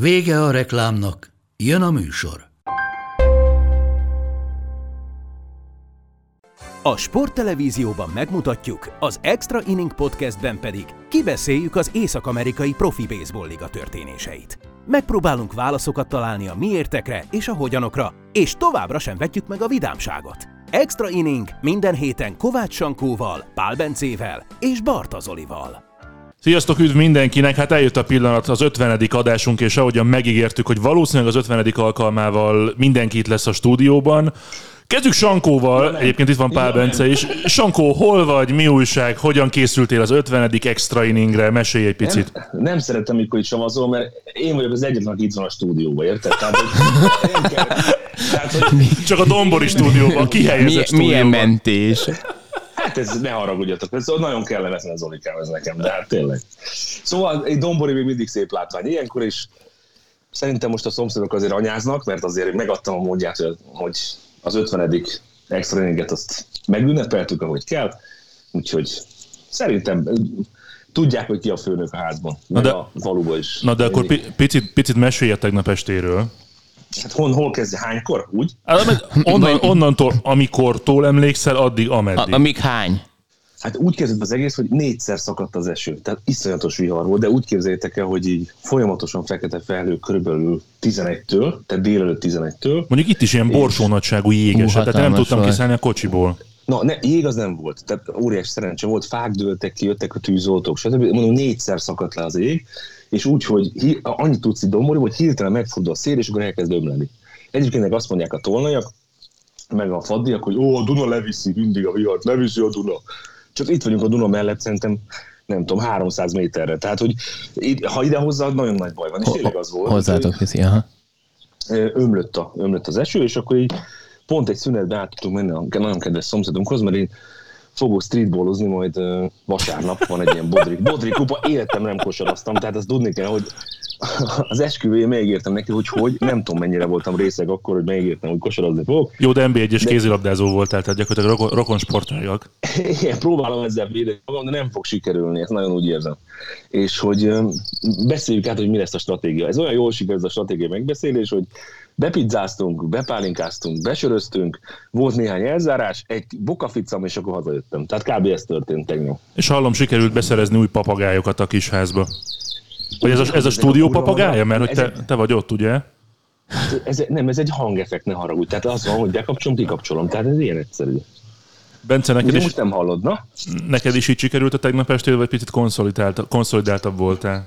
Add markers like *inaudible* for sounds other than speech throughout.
Vége a reklámnak, jön a műsor. A sporttelevízióban megmutatjuk, az Extra Inning Podcastben pedig kibeszéljük az észak-amerikai profi baseball liga történéseit. Megpróbálunk válaszokat találni a miértekre és a hogyanokra, és továbbra sem vetjük meg a vidámságot. Extra Inning minden héten Kovács Sankóval, Pál Bencével és Barta Zolival. Sziasztok, üdv mindenkinek! Hát eljött a pillanat, az 50. adásunk, és ahogyan megígértük, hogy valószínűleg az 50. alkalmával mindenki itt lesz a stúdióban. Kezdjük Sankóval, egyébként itt van Pál Bence is. Sankó, hol vagy, mi újság, hogyan készültél az 50. extra inningre? Mesélj egy picit. Nem, nem szeretem, mikor itt savazol, mert én vagyok az egyetlen, aki itt van a stúdióban, érted? Tehát, hogy *laughs* kell, tehát, hogy Csak a Dombori stúdióban, kihelyezett Mi, stúdióban. milyen mentés? Hát ez ne haragudjatok, ez nagyon kellemetlen az Olikám ez nekem, de hát tényleg. Szóval egy dombori még mindig szép látvány ilyenkor, és szerintem most a szomszédok azért anyáznak, mert azért megadtam a módját, hogy- az 50. extra inninget azt megünnepeltük, ahogy kell, úgyhogy szerintem tudják, hogy ki a főnök a házban, meg de- a faluban is. Na de akkor pi- picit, picit mesélj a tegnap estéről. Hát hol, hol kezdje, hánykor? Úgy? Hát, Onnan, onnantól, amikortól emlékszel, addig, A, ameddig. amíg hány? Hát úgy kezdett az egész, hogy négyszer szakadt az eső. Tehát iszonyatos vihar volt, de úgy képzeljétek el, hogy így folyamatosan fekete felhő körülbelül 11-től, tehát délelőtt 11-től. Mondjuk itt is ilyen borsó nagyságú jéges, Hú, tehát nem tudtam volt. kiszállni a kocsiból. Na, ne, jég az nem volt, tehát óriási szerencse volt, fák dőltek ki, jöttek a tűzoltók, stb. Mondom, négyszer szakadt le az ég, és úgy, hogy hi, annyit tudsz itt dombori, hogy hirtelen megfordul a szél, és akkor elkezd ömleni. Egyébként azt mondják a tolnajak, meg a faddiak, hogy ó, a Duna leviszi mindig a vihart, leviszi a Duna. Csak itt vagyunk a Duna mellett, szerintem nem tudom, 300 méterre. Tehát, hogy ha ide hozzáad, nagyon nagy baj van. És tényleg az volt. Hozzátok viszi, aha. Ömlött, a, ömlött az eső, és akkor így pont egy szünetbe át tudtunk menni a nagyon kedves szomszédunkhoz, mert én fogok streetballozni, majd vasárnap van egy ilyen bodrik. Bodrik kupa, életem nem kosaraztam, tehát azt tudni kell, hogy az esküvőjén megígértem neki, hogy hogy, nem tudom mennyire voltam részeg akkor, hogy megígértem, hogy kosarazni fogok. Jó, de NB1-es kézilabdázó voltál, tehát gyakorlatilag rokon, rokon sportágak. Igen, próbálom ezzel védeni magam, de nem fog sikerülni, ezt nagyon úgy érzem. És hogy beszéljük át, hogy mi lesz a stratégia. Ez olyan jól sikerült ez a stratégia megbeszélés, hogy bepizzáztunk, bepálinkáztunk, besöröztünk, volt néhány elzárás, egy bokaficam, és akkor hazajöttem. Tehát kb. ez történt tegnap. És hallom, sikerült beszerezni új papagájokat a kis házba. Vagy ez a, ez a stúdió papagája? Mert hogy te, te vagy ott, ugye? Ez, nem, ez egy hangeffekt, ne haragudj. Tehát az van, hogy bekapcsolom, kikapcsolom. Tehát ez ilyen egyszerű. Bence, neked Ugye is, most nem hallod, na? neked is így sikerült a tegnap estél, vagy picit konszolidáltabb voltál?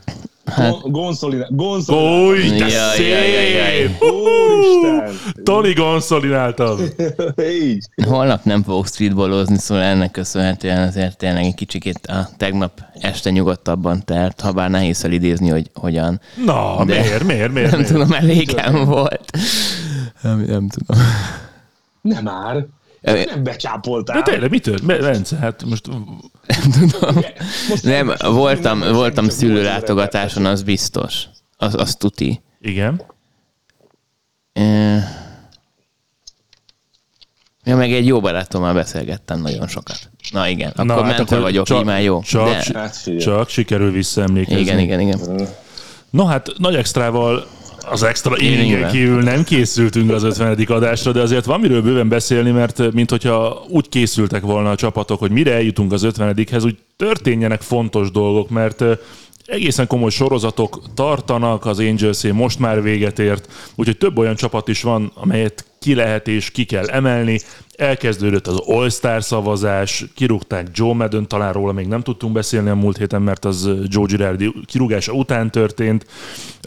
Hát... Gonzolina, Gonzolina. Új, de Jaj, jaj, jaj, jaj. szép! Úristen! Toli konszolidáltabb. *laughs* Így. Holnap nem fogok streetballozni, szóval ennek köszönhetően azért tényleg egy kicsikét a tegnap este nyugodtabban telt, ha bár nehéz felidézni, hogy hogyan. Na, De- miért, miért, miért? Nem miért? tudom, elégem volt. Nem, nem tudom. Nem már. Nem becsápoltál. De tényleg, mi tört? Bence, hát most Nem *laughs* tudom. Most Nem, voltam, nem- voltam szülőlátogatáson, az biztos. Az, az tuti. igen. Ja, meg egy jó barátommal beszélgettem nagyon sokat. Na igen, akkor Na, mentve vagyok, csak, így már jó. Csak, De, Hát csak sikerül visszaemlékezni. igen, igen, igen. No hát, nagy extrával az extra nyilván. kívül nem készültünk az 50. adásra, de azért van miről bőven beszélni, mert mint hogyha úgy készültek volna a csapatok, hogy mire eljutunk az 50-hez, úgy történjenek fontos dolgok, mert egészen komoly sorozatok tartanak, az angels most már véget ért, úgyhogy több olyan csapat is van, amelyet ki lehet és ki kell emelni. Elkezdődött az All-Star szavazás, kirúgták Joe Madden, talán róla még nem tudtunk beszélni a múlt héten, mert az Joe Girardi kirúgása után történt.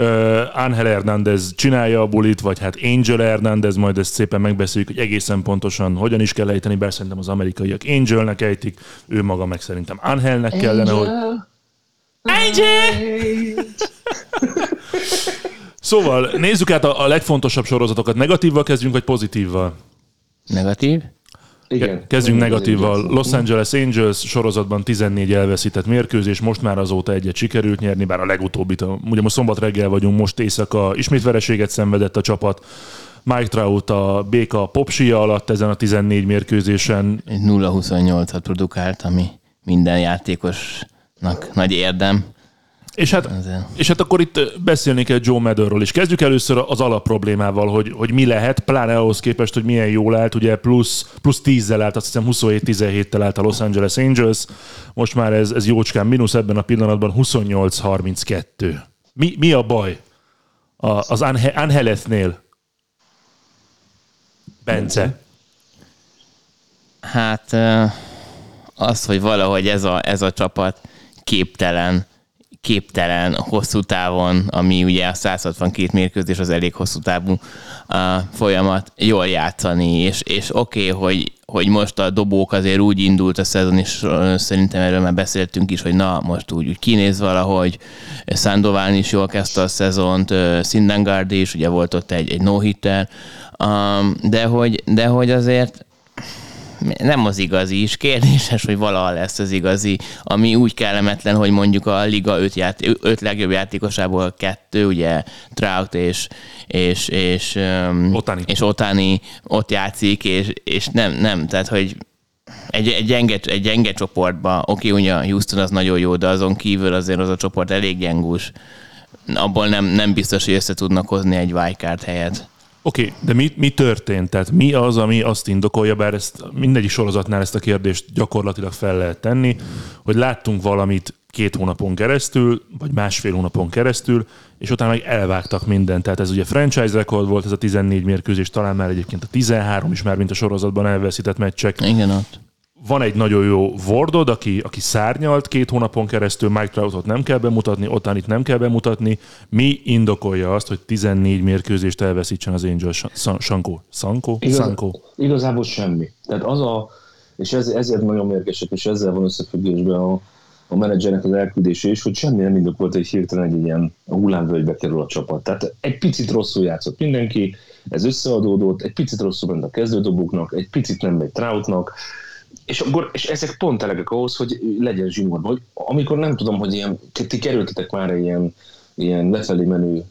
Uh, Ángel Hernández csinálja a bulit, vagy hát Angel Hernández, majd ezt szépen megbeszéljük, hogy egészen pontosan hogyan is kell ejteni, bár szerintem az amerikaiak Angelnek ejtik, ő maga meg szerintem Angelnek kellene, hogy... *laughs* Szóval nézzük át a, a legfontosabb sorozatokat. Negatívval kezdjünk, vagy pozitívval? Negatív? Igen. Kezdjünk Az negatívval. Los Angeles Angels sorozatban 14 elveszített mérkőzés, most már azóta egyet sikerült nyerni, bár a legutóbbit, a- ugye most szombat reggel vagyunk, most éjszaka ismét vereséget szenvedett a csapat. Mike Trout a béka popsia alatt ezen a 14 mérkőzésen. Egy 0-28-at produkált, ami minden játékosnak nagy érdem. És hát, és hát akkor itt beszélni kell Joe Maddenről is. Kezdjük először az alapproblémával, hogy, hogy mi lehet, pláne ahhoz képest, hogy milyen jól állt, ugye plusz, plusz 10-zel állt, azt hiszem 27-17-tel állt a Los Angeles Angels, most már ez, ez jócskán mínusz ebben a pillanatban 28-32. Mi, mi a baj a, az Angelesnél? Bence. Hát az, hogy valahogy ez a, ez a csapat képtelen, képtelen hosszú távon, ami ugye a 162 mérkőzés az elég hosszú távú uh, folyamat, jól játszani, és, és oké, okay, hogy, hogy most a dobók azért úgy indult a szezon, és szerintem erről már beszéltünk is, hogy na, most úgy, úgy kinéz valahogy, Sandoval is jól kezdte a szezont, ö, Sindengard is, ugye volt ott egy, egy no-hitter, um, de, hogy, de hogy azért nem az igazi is. Kérdéses, hogy valaha lesz az igazi, ami úgy kellemetlen, hogy mondjuk a liga öt, ját, öt legjobb játékosából kettő, ugye Trout és, és, és, um, Ohtani. és Otani ott játszik, és, és nem, nem, tehát hogy egy, egy, gyenge, egy gyenge csoportba, oké, ugye a Houston az nagyon jó, de azon kívül azért az a csoport elég gyengus. Abból nem, nem biztos, hogy össze tudnak hozni egy wildcard helyet. Oké, okay, de mi, mi történt? Tehát mi az, ami azt indokolja, bár ezt mindegyik sorozatnál ezt a kérdést gyakorlatilag fel lehet tenni, hogy láttunk valamit két hónapon keresztül, vagy másfél hónapon keresztül, és utána meg elvágtak mindent. Tehát ez ugye franchise rekord volt, ez a 14 mérkőzés, talán már egyébként a 13 is már, mint a sorozatban elveszített meccsek. Igen, ott. Van egy nagyon jó Wardod, aki, aki szárnyalt két hónapon keresztül, Mike Troutot nem kell bemutatni, Otanit nem kell bemutatni. Mi indokolja azt, hogy 14 mérkőzést elveszítsen az Angel Sankó? Sankó? Sankó? igazából semmi. Tehát az a, és ez, ezért nagyon mérgesek, és ezzel van összefüggésben a, a menedzsernek az elküldése is, hogy semmi nem indokolt, hogy hirtelen egy ilyen hullámvölgybe kerül a csapat. Tehát egy picit rosszul játszott mindenki, ez összeadódott, egy picit rosszul ment a kezdődobóknak, egy picit nem megy Troutnak, és, akkor, és ezek pont elegek ahhoz, hogy legyen zsinórban. Hogy amikor nem tudom, hogy ilyen, ti kerültetek már ilyen, ilyen lefelé menő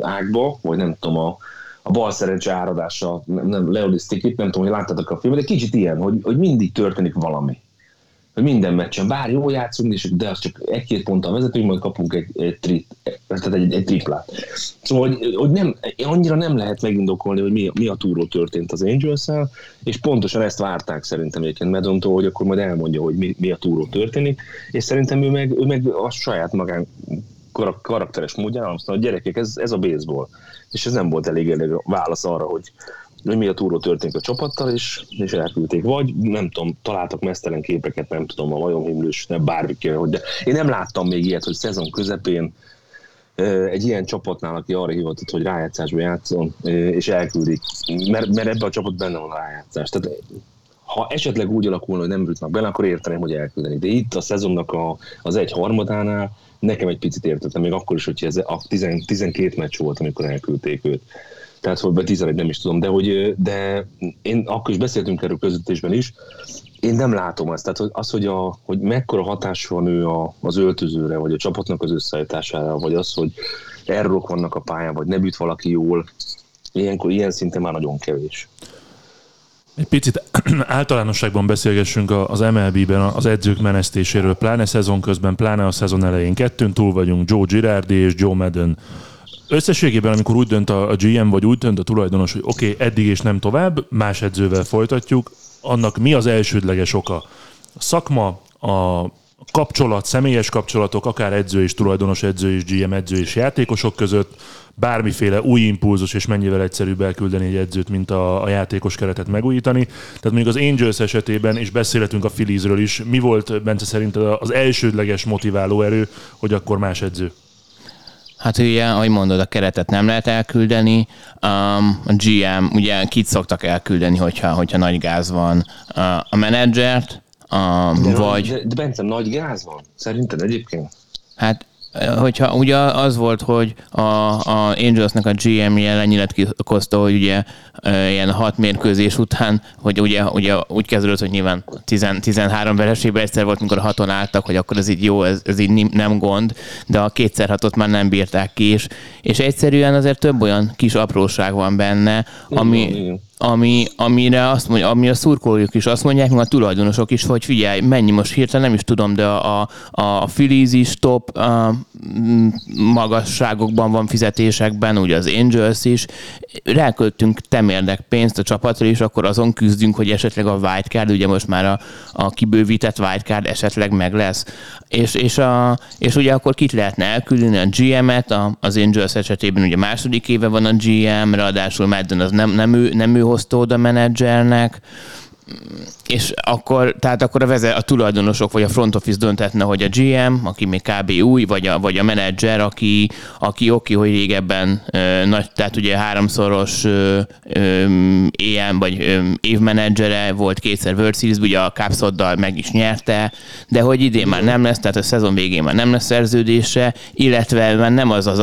ágba, vagy nem tudom, a, a bal szerencse áradása, nem, nem itt, nem tudom, hogy láttatok a filmet, de kicsit ilyen, hogy, hogy mindig történik valami. Hogy minden meccsen, bár jó játszunk, és de az csak egy-két ponttal vezetünk, majd kapunk egy, egy, tri, tehát egy, egy triplát. Szóval, hogy, hogy nem, annyira nem lehet megindokolni, hogy mi, mi a túró történt az angels és pontosan ezt várták szerintem egyébként Medontól, hogy akkor majd elmondja, hogy mi, mi a túró történik, és szerintem ő meg, ő meg a saját magán karak- karakteres módján azt mondta, hogy gyerekek, ez, ez a baseball. És ez nem volt elég elég válasz arra, hogy, mi a túró történik a csapattal, és, és elküldték. Vagy nem tudom, találtak mesztelen képeket, nem tudom, a majomhimlős, nem bármikére, hogy de én nem láttam még ilyet, hogy szezon közepén egy ilyen csapatnál, aki arra hivatott, hogy rájátszásba játszon, és elküldik, mert, mert ebben a csapat benne van a rájátszás. Tehát ha esetleg úgy alakulna, hogy nem jutnak bele, akkor érteném, hogy elküldeni. De itt a szezonnak a, az egy harmadánál nekem egy picit értettem, még akkor is, hogy ez a 10, 12 meccs volt, amikor elküldték őt. Tehát, hogy be 11 nem is tudom, de, hogy, de én akkor is beszéltünk erről közvetésben is, én nem látom ezt. Tehát az, hogy, a, hogy mekkora hatás van ő a, az öltözőre, vagy a csapatnak az összeállítására, vagy az, hogy errorok vannak a pályán, vagy nem üt valaki jól, ilyenkor ilyen szinten már nagyon kevés. Egy picit *clears throat* általánosságban beszélgessünk az MLB-ben az edzők menesztéséről, pláne szezon közben, pláne a szezon elején. Kettőn túl vagyunk, Joe Girardi és Joe Madden. Összességében, amikor úgy dönt a GM, vagy úgy dönt a tulajdonos, hogy oké, okay, eddig és nem tovább, más edzővel folytatjuk, annak mi az elsődleges oka? A szakma, a kapcsolat, személyes kapcsolatok, akár edző és tulajdonos, edző és GM, edző és játékosok között, bármiféle új impulzus, és mennyivel egyszerűbb elküldeni egy edzőt, mint a, a játékos keretet megújítani. Tehát mondjuk az Angels esetében, és beszélhetünk a Philliesről is, mi volt, Bence szerint az elsődleges motiváló erő, hogy akkor más edző? Hát ugye, ahogy mondod, a keretet nem lehet elküldeni. Um, a GM, ugye kit szoktak elküldeni, hogyha, hogyha nagy gáz van. Uh, a menedzsert, um, De, vagy... de, de Bence, nagy gáz van? Szerinted egyébként? Hát hogyha ugye az volt, hogy a, a Angelsnek a GM-je lenyilatkozta, hogy ugye ilyen hat mérkőzés után, hogy ugye, ugye úgy kezdődött, hogy nyilván 10, 13 vereségben egyszer volt, mikor haton álltak, hogy akkor ez így jó, ez, ez így nem gond, de a kétszer hatot már nem bírták ki, és, és egyszerűen azért több olyan kis apróság van benne, ami, igen, igen ami, amire azt mondja, ami a szurkolók is azt mondják, meg a tulajdonosok is, hogy figyelj, mennyi most hirtelen nem is tudom, de a, a, a Phillies is top a, magasságokban van fizetésekben, ugye az Angels is. Ráköltünk temérdek pénzt a csapatra, és akkor azon küzdünk, hogy esetleg a wildcard, ugye most már a, a kibővített wildcard esetleg meg lesz. És, és, a, és ugye akkor kit lehetne elküldeni a GM-et, a, az Angels esetében ugye második éve van a GM, ráadásul Madden az nem, nem, ő, nem ő hozta oda menedzsernek, és akkor, tehát akkor a, vezet, a tulajdonosok vagy a front office döntetne, hogy a GM, aki még kb. új, vagy a, vagy a menedzser, aki, aki oké, hogy régebben ö, nagy, tehát ugye háromszoros ö, vagy ö, évmenedzsere volt kétszer World Series, ugye a Capsoddal meg is nyerte, de hogy idén már nem lesz, tehát a szezon végén már nem lesz szerződése, illetve már nem az az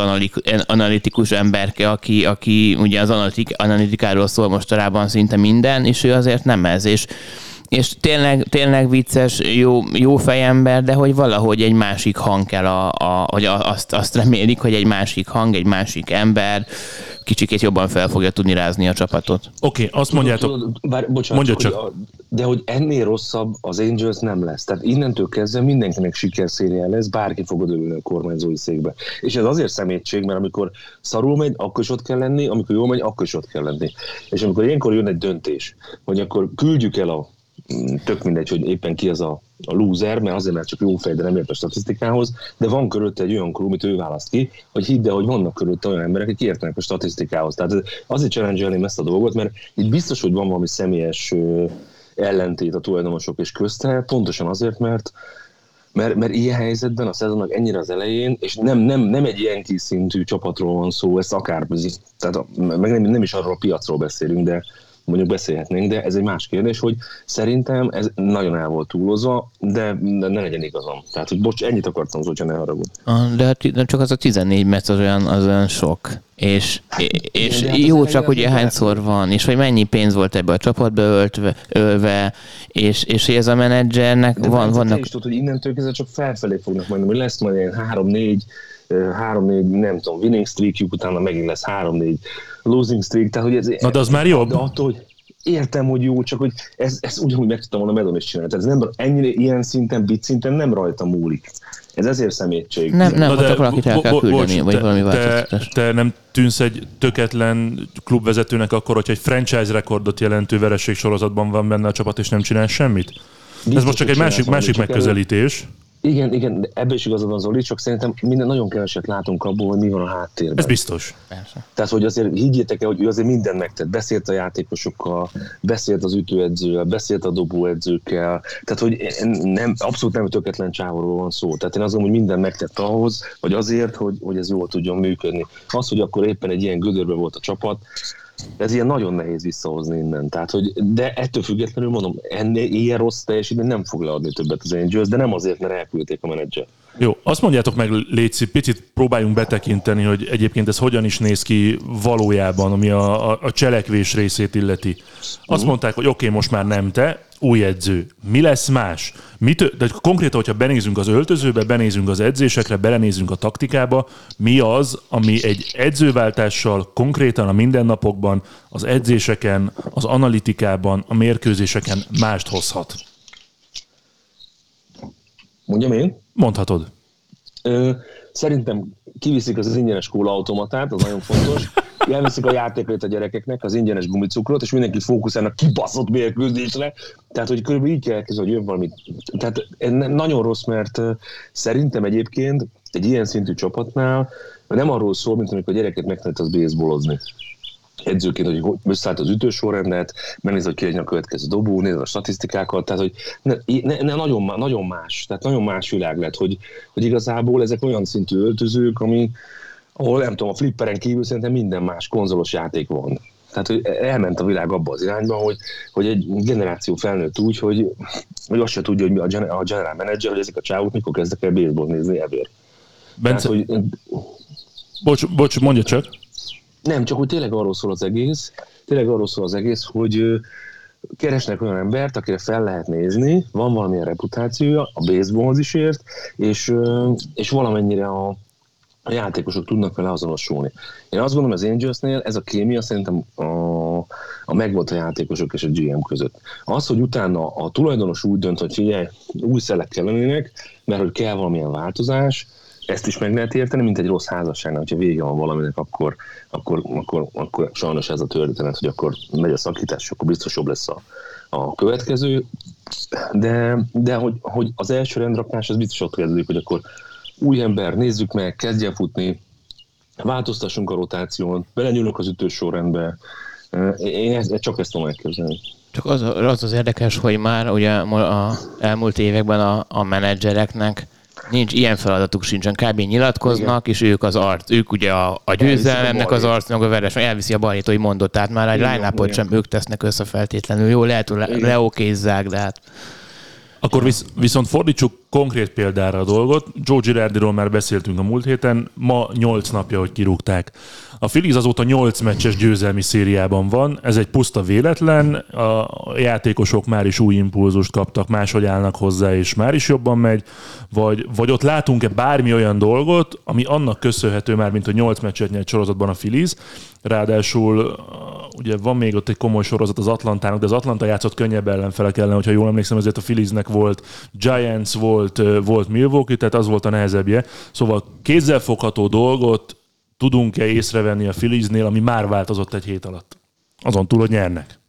analitikus emberke, aki, aki ugye az analitik, analitikáról szól mostanában szinte minden, és ő azért nem ez, és és tényleg, tényleg vicces, jó, jó fejember, de hogy valahogy egy másik hang kell, a, a, hogy azt, azt remélik, hogy egy másik hang, egy másik ember kicsikét jobban fel fogja tudni rázni a csapatot. Oké, okay, azt mondjátok. Tudod, bár, bocsánat, Mondja csak. Hogy a, de hogy ennél rosszabb az Angels nem lesz. Tehát innentől kezdve mindenkinek sikerszéria lesz, bárki fog odaülni a kormányzói székbe. És ez azért szemétség, mert amikor szarul megy, akkor is ott kell lenni, amikor jól megy, akkor is ott kell lenni. És amikor ilyenkor jön egy döntés, hogy akkor küldjük el a tök mindegy, hogy éppen ki az a, a loser, mert azért, mert csak jó fej, de nem ért a statisztikához, de van körülötte egy olyan crew, amit ő választ ki, hogy hidd el, hogy vannak körülötte olyan emberek, akik értenek a statisztikához. Tehát azért challenge ezt a dolgot, mert itt biztos, hogy van valami személyes ellentét a tulajdonosok és közte, pontosan azért, mert mert, mert ilyen helyzetben a szezonnak ennyire az elején, és nem, nem, nem egy ilyen szintű csapatról van szó, ez akár, tehát meg nem, nem is arról a piacról beszélünk, de mondjuk beszélhetnénk, de ez egy más kérdés, hogy szerintem ez nagyon el volt túlozva, de, de ne legyen igazam. Tehát, hogy bocs, ennyit akartam, hogyha ne haragudj. De, hát de csak az a 14 meccs az olyan, az olyan sok. És, és Igen, hát jó csak, hogy hányszor van, és hogy mennyi pénz volt ebbe a csapatba öltve, ölve, és, és hogy ez a menedzsernek de van, vannak... is tudod, hogy innentől kezdve csak felfelé fognak majd, hogy lesz majd ilyen 3-4, 3-4, nem tudom, winning streakjuk, utána megint lesz 3-4 losing streak, tehát hogy ez... Na de az már jobb. De attól, hogy értem, hogy jó, csak hogy ez, ez ugyanúgy meg tudtam volna Medon is csinálni. Tehát ez nem, ennyire ilyen szinten, bit szinten nem rajta múlik. Ez ezért szemétség. Nem, nem, Na de, valakit el kell küldeni, vagy valami te, te nem tűnsz egy töketlen klubvezetőnek akkor, hogyha egy franchise rekordot jelentő vereség sorozatban van benne a csapat, és nem csinál semmit? Biztos, Ez most csak egy másik, másik megközelítés. Elő igen, igen, ebből is igazad van Zoli, csak szerintem minden nagyon keveset látunk abból, hogy mi van a háttérben. Ez biztos. Persze. Tehát, hogy azért higgyétek el, hogy ő azért mindent megtett. Beszélt a játékosokkal, beszélt az ütőedzővel, beszélt a dobóedzőkkel. Tehát, hogy nem, abszolút nem tökéletlen csávóról van szó. Tehát én azt gondolom, hogy minden megtett ahhoz, vagy azért, hogy, hogy ez jól tudjon működni. Az, hogy akkor éppen egy ilyen gödörbe volt a csapat, ez ilyen nagyon nehéz visszahozni innen. Tehát, hogy, de ettől függetlenül mondom, ennél ilyen rossz teljesítmény nem fog leadni többet az Angels, de nem azért, mert elküldték a menedzser. Jó, azt mondjátok meg, Léci, picit próbáljunk betekinteni, hogy egyébként ez hogyan is néz ki valójában, ami a, a, a cselekvés részét illeti. Azt uh-huh. mondták, hogy oké, okay, most már nem te, új edző. Mi lesz más? Mit, de konkrétan, hogyha benézünk az öltözőbe, benézünk az edzésekre, belenézünk a taktikába, mi az, ami egy edzőváltással konkrétan a mindennapokban, az edzéseken, az analitikában, a mérkőzéseken mást hozhat? Mondjam én? Mondhatod. Ö, szerintem kiviszik az ingyenes kóla automatát, az nagyon fontos. Elviszik a játékot a gyerekeknek, az ingyenes gumicukrot, és mindenki fókuszálna kibaszott mérkőzésre. Tehát, hogy körülbelül így kell elkezdeni, hogy jön valami. Tehát nagyon rossz, mert szerintem egyébként egy ilyen szintű csapatnál nem arról szól, mint amikor a gyereket megtanít az baseballozni edzőként, hogy összeállt az ütősorrendet, megnéz, hogy ki a következő dobó, nézd a statisztikákat, tehát hogy ne, ne, ne, nagyon, nagyon más, tehát nagyon más világ lett, hogy, hogy igazából ezek olyan szintű öltözők, ami, ahol nem tudom, a flipperen kívül szerintem minden más konzolos játék van. Tehát, hogy elment a világ abba az irányba, hogy, hogy egy generáció felnőtt úgy, hogy, hogy azt se tudja, hogy mi a general manager, hogy ezek a csávok mikor kezdek el baseball nézni ever. Bence, Tehát, hogy, bocs, bocs, mondja csak. Nem, csak hogy tényleg arról szól az egész, tényleg arról szól az egész, hogy keresnek olyan embert, akire fel lehet nézni, van valamilyen reputációja, a baseballhoz is ért, és, és valamennyire a, a játékosok tudnak vele azonosulni. Én azt gondolom, az Angelsnél ez a kémia szerintem a, a megvolt a játékosok és a GM között. Az, hogy utána a tulajdonos úgy dönt, hogy figyelj, új szelek kellenének, mert hogy kell valamilyen változás, ezt is meg lehet érteni, mint egy rossz házasságnál, hogyha vége van valaminek, akkor, akkor, akkor, akkor sajnos ez a történet, hogy akkor megy a szakítás, és akkor biztos jobb lesz a, a következő. De, de hogy, hogy az első rendrakás az biztos ott kezdődik, hogy akkor új ember, nézzük meg, kezdjen futni, változtassunk a rotáción, belenyúlunk az ütős sorrendbe. Én ezt, csak ezt tudom elképzelni. Csak az, az az érdekes, hogy már ugye a elmúlt években a, a menedzsereknek nincs ilyen feladatuk sincsen, kb. nyilatkoznak, Igen. és ők az arc, ők ugye a, a győzelemnek az arcnak a veres, elviszi a balhét, hogy mondott, tehát már egy line sem ők tesznek össze feltétlenül. Jó, lehet, hogy le, leokézzák, de hát akkor visz, viszont fordítsuk konkrét példára a dolgot. Joe Girardiról már beszéltünk a múlt héten, ma 8 napja, hogy kirúgták. A Phillies azóta 8 meccses győzelmi szériában van, ez egy puszta véletlen, a játékosok már is új impulzust kaptak, máshogy állnak hozzá, és már is jobban megy, vagy, vagy ott látunk-e bármi olyan dolgot, ami annak köszönhető már, mint a 8 meccset nyert sorozatban a Phillies, ráadásul ugye van még ott egy komoly sorozat az Atlantának, de az Atlanta játszott könnyebb ellenfelek ellen, hogyha jól emlékszem, ezért a Philliesnek volt Giants, volt, volt Milwaukee, tehát az volt a nehezebbje. Szóval kézzelfogható dolgot tudunk-e észrevenni a Philliesnél, ami már változott egy hét alatt? Azon túl, hogy nyernek.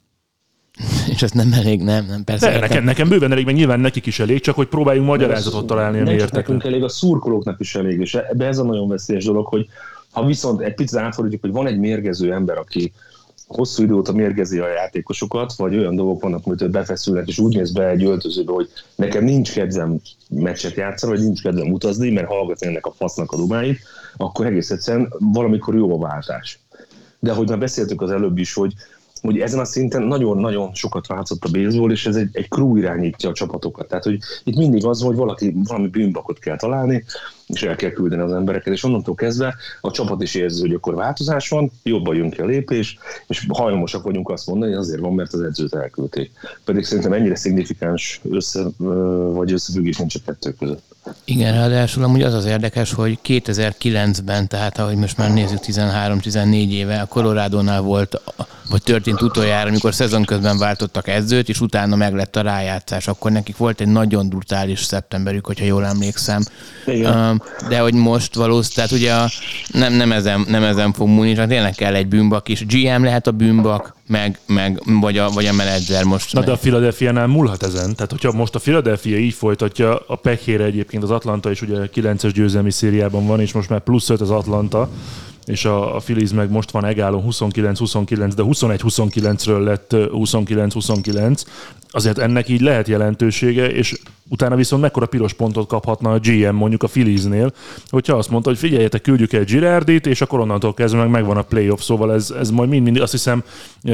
*laughs* És ez nem elég, nem, nem persze. De, nekem, nekem bőven elég, meg nyilván nekik is elég, csak hogy próbáljunk magyarázatot találni, ami értek. Nekünk elég, a szurkolóknak is elég, és ebbe ez a nagyon veszélyes dolog, hogy ha viszont egy picit átfordítjuk, hogy van egy mérgező ember, aki hosszú idő óta mérgezi a játékosokat, vagy olyan dolgok vannak, amit befeszülnek, és úgy néz be egy öltözőbe, hogy nekem nincs kedvem meccset játszani, vagy nincs kedvem utazni, mert hallgatni ennek a fasznak a dumáit, akkor egész egyszerűen valamikor jó a váltás. De ahogy már beszéltük az előbb is, hogy hogy ezen a szinten nagyon-nagyon sokat változott a baseball, és ez egy, egy crew irányítja a csapatokat. Tehát, hogy itt mindig az, hogy valaki valami bűnbakot kell találni, és el kell küldeni az embereket, és onnantól kezdve a csapat is érzi, hogy akkor változás van, jobban jön ki a lépés, és hajlamosak vagyunk azt mondani, hogy azért van, mert az edzőt elküldték. Pedig szerintem ennyire szignifikáns össze, vagy összefüggés nincs a kettő között. Igen, ráadásul amúgy az az érdekes, hogy 2009-ben, tehát ahogy most már nézzük 13-14 éve, a Colorado-nál volt, vagy történt utoljára, amikor szezon közben váltottak edzőt, és utána meg lett a rájátszás. Akkor nekik volt egy nagyon brutális szeptemberük, hogyha jól emlékszem. Igen. De hogy most valószínűleg, tehát ugye a, nem, nem, ezen, nem ezen fog múlni, csak tényleg kell egy bűnbak is. GM lehet a bűnbak, meg, meg vagy, a, vagy a menedzser most. Na de a Philadelphia-nál múlhat ezen. Tehát, hogyha most a Philadelphia így folytatja, a pekére egyébként az Atlanta is ugye 9-es győzelmi szériában van, és most már plusz 5 az Atlanta, és a, Phillies meg most van egálon 29-29, de 21-29-ről lett 29-29, azért ennek így lehet jelentősége, és utána viszont mekkora piros pontot kaphatna a GM mondjuk a Philliesnél, hogyha azt mondta, hogy figyeljetek, küldjük egy Girardit, és akkor onnantól kezdve meg megvan a playoff, szóval ez, ez majd mind, mind azt hiszem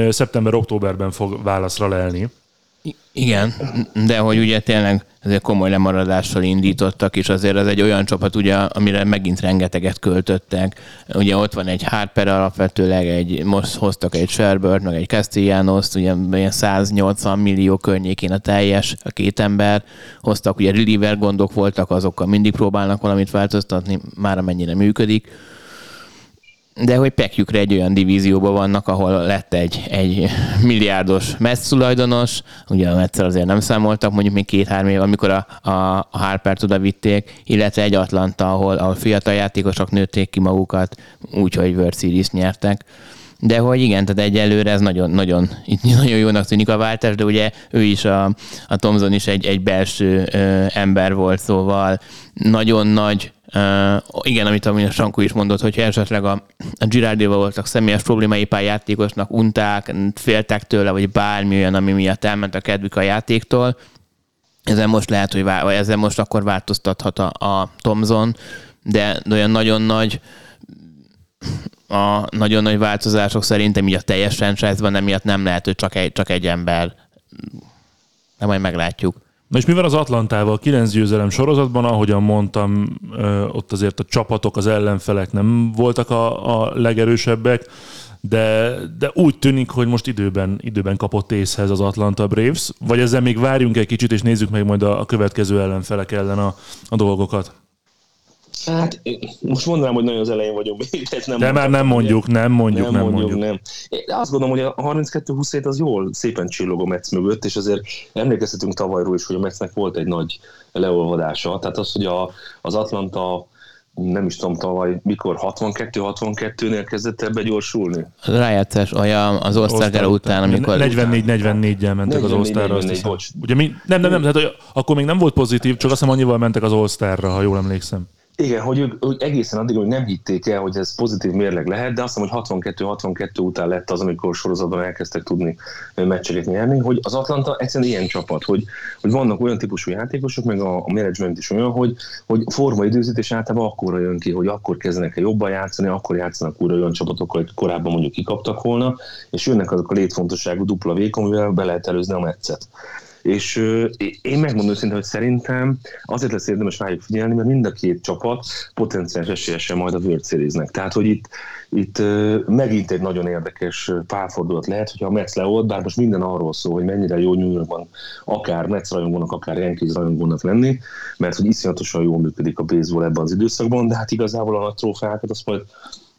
szeptember-októberben fog válaszra lelni. Igen, de hogy ugye tényleg ezért komoly lemaradással indítottak, és azért ez egy olyan csapat, ugye, amire megint rengeteget költöttek. Ugye ott van egy Harper alapvetőleg, egy, most hoztak egy Sherbert, meg egy Castellanos, ugye ilyen 180 millió környékén a teljes, a két ember. Hoztak, ugye reliever gondok voltak, azokkal mindig próbálnak valamit változtatni, már amennyire működik de hogy pekjükre egy olyan divízióban vannak, ahol lett egy, egy milliárdos Metsz tulajdonos, ugye a Metszel azért nem számoltak, mondjuk még két-három év, amikor a, a, a Harpert oda vitték, illetve egy Atlanta, ahol, ahol fiatal játékosok nőtték ki magukat, úgyhogy World Series nyertek. De hogy igen, tehát egyelőre ez nagyon, nagyon, itt nagyon jónak tűnik a váltás, de ugye ő is, a, a Thomson is egy, egy belső ö, ember volt, szóval nagyon nagy Uh, igen, amit a Sankó is mondott, hogy esetleg a, a Girardival voltak személyes problémái pár játékosnak, unták, féltek tőle, vagy bármi olyan, ami miatt elment a kedvük a játéktól, ezen most lehet, hogy vagy ezen most akkor változtathat a, a Thomson, de olyan nagyon nagy a nagyon nagy változások szerintem így a teljes franchise-ban emiatt nem lehet, hogy csak egy, csak egy ember. De majd meglátjuk. Na és mi van az Atlantával? Kilenc győzelem sorozatban, ahogyan mondtam, ott azért a csapatok, az ellenfelek nem voltak a, a legerősebbek, de, de úgy tűnik, hogy most időben, időben kapott észhez az Atlanta Braves, vagy ezzel még várjunk egy kicsit, és nézzük meg majd a, a következő ellenfelek ellen a, a dolgokat. Hát most mondanám, hogy nagyon az elején vagyunk. *laughs* Ez nem De már nem mondjuk, nem mondjuk, nem, nem mondjuk. mondjuk. Nem. Én azt gondolom, hogy a 32-27 az jól szépen csillogó Metsz mögött, és azért emlékezhetünk tavalyról is, hogy a Metsznek volt egy nagy leolvadása. Tehát az, hogy a, az Atlanta nem is tudom tavaly, mikor 62-62-nél kezdett el begyorsulni? Az rájátszás olyan az All-Star után, amikor... 44-44-jel mentek az All-Starra, azt hiszem. Ugye mi, nem, nem, nem, tehát akkor még nem volt pozitív, csak azt hiszem annyival mentek az All-Starra, ha jól emlékszem. Igen, hogy ők, ők egészen addig, hogy nem hitték el, hogy ez pozitív mérleg lehet, de azt hiszem, hogy 62-62 után lett az, amikor sorozatban elkezdtek tudni meccseket nyerni, hogy az Atlanta egyszerűen ilyen csapat, hogy, hogy vannak olyan típusú játékosok, meg a, a management is olyan, hogy, hogy forma időzítés általában akkor jön ki, hogy akkor kezdenek el jobban játszani, akkor játszanak újra olyan csapatokkal, hogy korábban mondjuk kikaptak volna, és jönnek azok a létfontosságú dupla vék, amivel be lehet előzni a meccet. És én megmondom őszintén, hogy szerintem azért lesz érdemes rájuk figyelni, mert mind a két csapat potenciális esélyesen majd a World Series-nek. Tehát, hogy itt, itt megint egy nagyon érdekes párfordulat lehet, hogyha a Mets leold, bár most minden arról szól, hogy mennyire jó New Yorkban akár Mets rajongónak, akár Yankees rajongónak lenni, mert hogy iszonyatosan jól működik a baseball ebben az időszakban, de hát igazából a nagy trófeákat azt majd